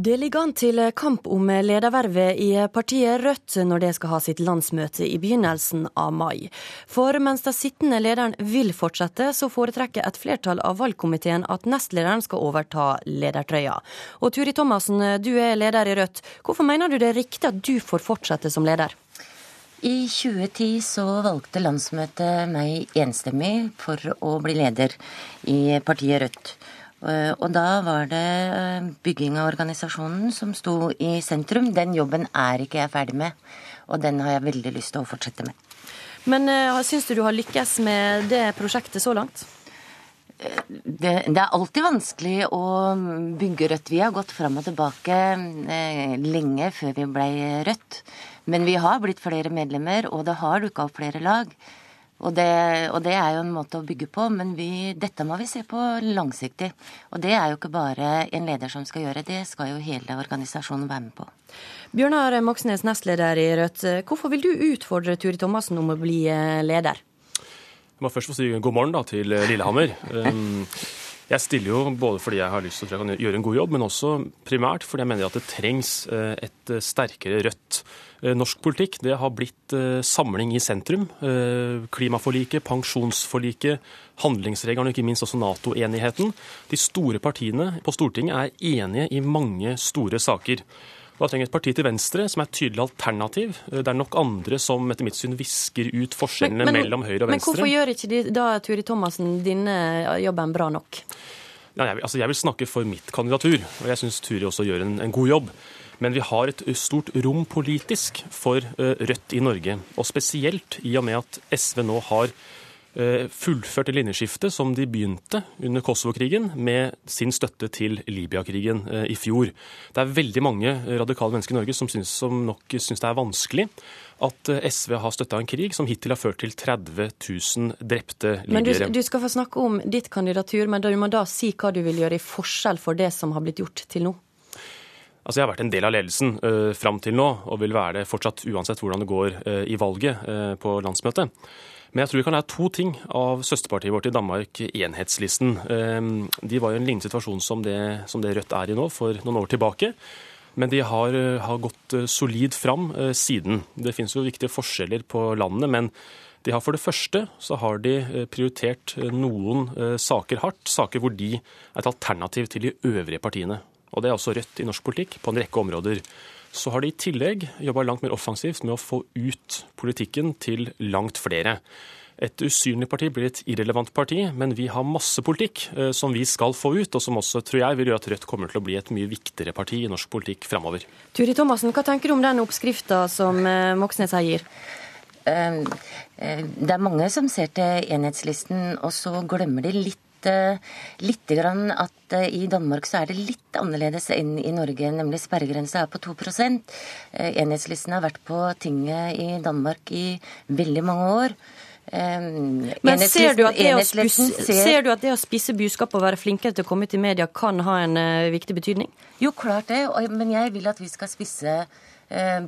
Det ligger an til kamp om ledervervet i partiet Rødt når det skal ha sitt landsmøte i begynnelsen av mai. For mens den sittende lederen vil fortsette, så foretrekker et flertall av valgkomiteen at nestlederen skal overta ledertrøya. Og Turi Thomassen, du er leder i Rødt. Hvorfor mener du det er riktig at du får fortsette som leder? I 2010 så valgte landsmøtet meg enstemmig for å bli leder i partiet Rødt. Og da var det bygging av organisasjonen som sto i sentrum. Den jobben er ikke jeg ferdig med, og den har jeg veldig lyst til å fortsette med. Men uh, syns du du har lykkes med det prosjektet så langt? Det, det, er alltid vanskelig å bygge Rødt. Vi har gått fram og tilbake eh, lenge før vi ble Rødt. Men vi har blitt flere medlemmer, og det har dukka opp flere lag. Og det, og det, er jo en måte å bygge på, men vi, dette må vi se på langsiktig. Og det er jo ikke bare en leder som skal gjøre, det skal jo hele organisasjonen være med på. Bjørnar Moxnes, nestleder i Rødt. Hvorfor vil du utfordre Turi Thomassen om å bli eh, leder? Jeg må først få si god morgen da, til Lillehammer. Jeg stiller jo både fordi jeg har lyst til å gjøre en god jobb, men også primært fordi jeg mener at det trengs eh, et sterkere Rødt. Eh, norsk politikk det har blitt eh, samling i sentrum. Eh, klimaforliket, pensjonsforliket, handlingsregelen og ikke minst også Nato-enigheten. De store partiene på Stortinget er enige i mange store saker. Da trenger et parti til venstre som er et tydelig alternativ. Det er nok andre som etter mitt syn visker ut forskjellene men, men, mellom høyre og venstre. Men hvorfor gjør ikke de, da Turi Thomassen denne jobben bra nok? Ja, jeg, altså jeg, vil snakke for mitt kandidatur, og jeg syns Turi også gjør en, en god jobb. Men vi har et stort rom politisk for eh, Rødt i Norge. Og spesielt i og med at SV nå har eh, fullført det linjeskiftet som de begynte under Kosovo-krigen, med sin støtte til Libya-krigen eh, i fjor. Det er veldig mange radikale mennesker i Norge som, synes, som nok syns det er vanskelig at SV har støtta en krig som hittil har ført til 30 000 drepte libyere. Men du, du, skal få snakke om ditt kandidatur, men du må da si hva du vil gjøre i forskjell for det som har blitt gjort til nå? Altså Jeg har vært en del av ledelsen uh, fram til nå, og vil være det fortsatt uansett hvordan det går uh, i valget uh, på landsmøtet. Men jeg tror vi kan lære to ting av søsterpartiet vårt i Danmark, Enhetslisten. Uh, de var i en lignende situasjon som det, som det, Rødt er i nå, for noen år tilbake. Men de har, har gått solid fram siden. Det finnes jo viktige forskjeller på landene, men de har for det første så har de prioritert noen saker hardt. Saker hvor de er et alternativ til de øvrige partiene og det er også Rødt i norsk politikk på en rekke områder. Så har de i tillegg jobba langt mer offensivt med å få ut politikken til langt flere. Et usynlig parti blir et irrelevant parti, men vi har masse politikk eh, som vi skal få ut, og som også tror jeg vil gjøre at Rødt kommer til å bli et mye viktigere parti i norsk politikk framover. Turi Thomassen, hva tenker du om den oppskrifta som eh, Moxnes her gir? Ehm, eh, det er mange som ser til enhetslisten, og så glemmer de litt litt grann at eh, i Danmark så er det litt annerledes enn i Norge, nemlig sperregrensa er på 2 eh, Enhetslisten har vært på tinget i Danmark i veldig mange år. Men ser du, spise, ser du, at det å spisse buskap og være flinkere til å komme ut i media kan ha en viktig betydning? Jo, klart det. Men jeg vil at vi skal spisse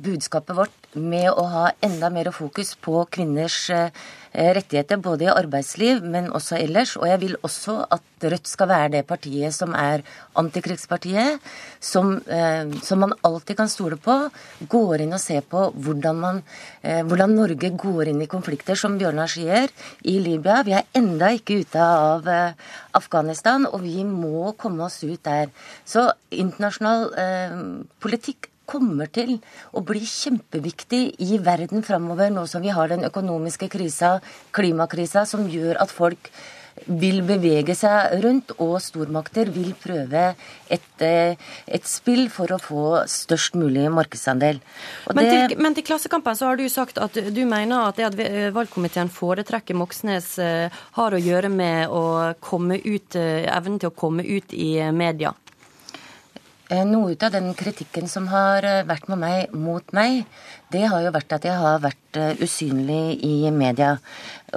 budskapet vårt med å ha enda mer fokus på kvinners Eh, rettigheter både i arbeidsliv, men også ellers. Og jeg vil også at Rødt skal være det partiet som er antikrigspartiet, som, eh, som man alltid kan stole på. Går inn og ser på hvordan, man, eh, hvordan Norge går inn i konflikter, som Bjørnar sier, i Libya. Vi er enda ikke ute av eh, Afghanistan, og vi må komme oss ut der. Så internasjonal eh, politikk kommer til å bli kjempeviktig i verden framover, nå som vi har den økonomiske krisa, klimakrisa, som gjør at folk vil bevege seg rundt, og stormakter vil prøve et, eh, et spill for å få størst mulig markedsandel. Men til, men, til, Klassekampen så har du sagt at du mener at det at valgkomiteen foretrekker Moxnes eh, har å gjøre med å komme ut, eh, evnen til å komme ut i media. Eh, noe av den kritikken som har eh, vært med meg mot meg, det har jo vært at jeg har vært eh, usynlig i media.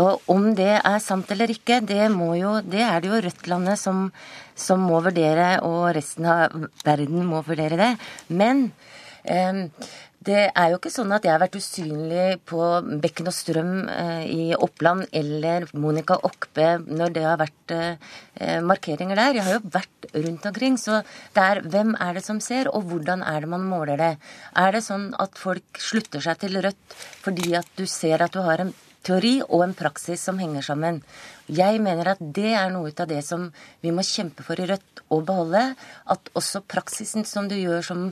Og om det er sant eller ikke, det, jo, det er det jo Rødt-landet som, som, må vurdere, og resten av verden må vurdere det. Men eh, det er jo ikke sånn at jeg har vært usynlig på Bekken og Strøm eh, i Oppland eller Monica Okpe når det har vært eh, markeringer der. Jeg har jo vært rundt omkring. Så det er hvem er det som ser, og hvordan er det man måler det? Er det sånn at folk slutter seg til Rødt fordi at du ser at du har en teori og en praksis som henger sammen. Jeg mener at det er noe av det som vi må kjempe for i Rødt å beholde. At også praksisen som du gjør som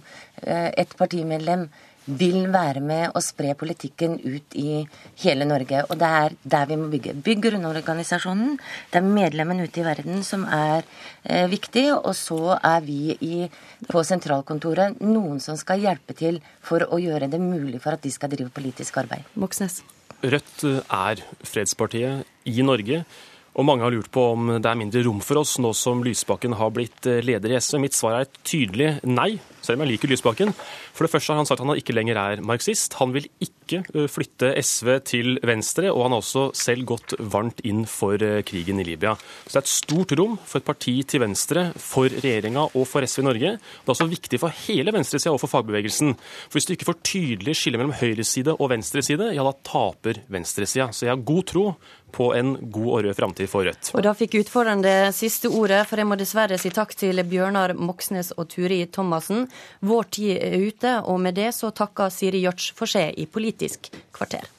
eh, et partimedlem, vil være med å spre politikken ut i hele Norge. Og det er der vi må bygge. Bygg grunnorganisasjonen. Det er medlemmene ute i verden som er eh, viktig. Og så er vi i, på sentralkontoret noen som skal hjelpe til for å gjøre det mulig for at de skal drive politisk arbeid. Moxnes. Rødt er fredspartiet i Norge. Og mange har lurt på om det er mindre rom for oss nå som Lysbakken har blitt eh, leder i SV. Mitt svar er et tydelig nei, selv om jeg liker Lysbakken. For det første har han sagt at han ikke lenger er marxist. Han vil ikke flytte SV til venstre, og han har også selv gått varmt inn for krigen i Libya. Så det er et stort rom for et parti til venstre for regjeringa og for SV i Norge. Det er også viktig for hele venstresida og for fagbevegelsen. For hvis du ikke får tydelig skille mellom høyreside og venstreside, ja da taper venstresida. Så jeg har god tro på en god og rød framtid for Rødt. Og Da fikk utfordreren det siste ordet, for jeg må dessverre si takk til Bjørnar Moxnes og Turi Thomassen. Vår tid er ute, og med det så takker Siri Gjørts for seg i Politisk kvarter.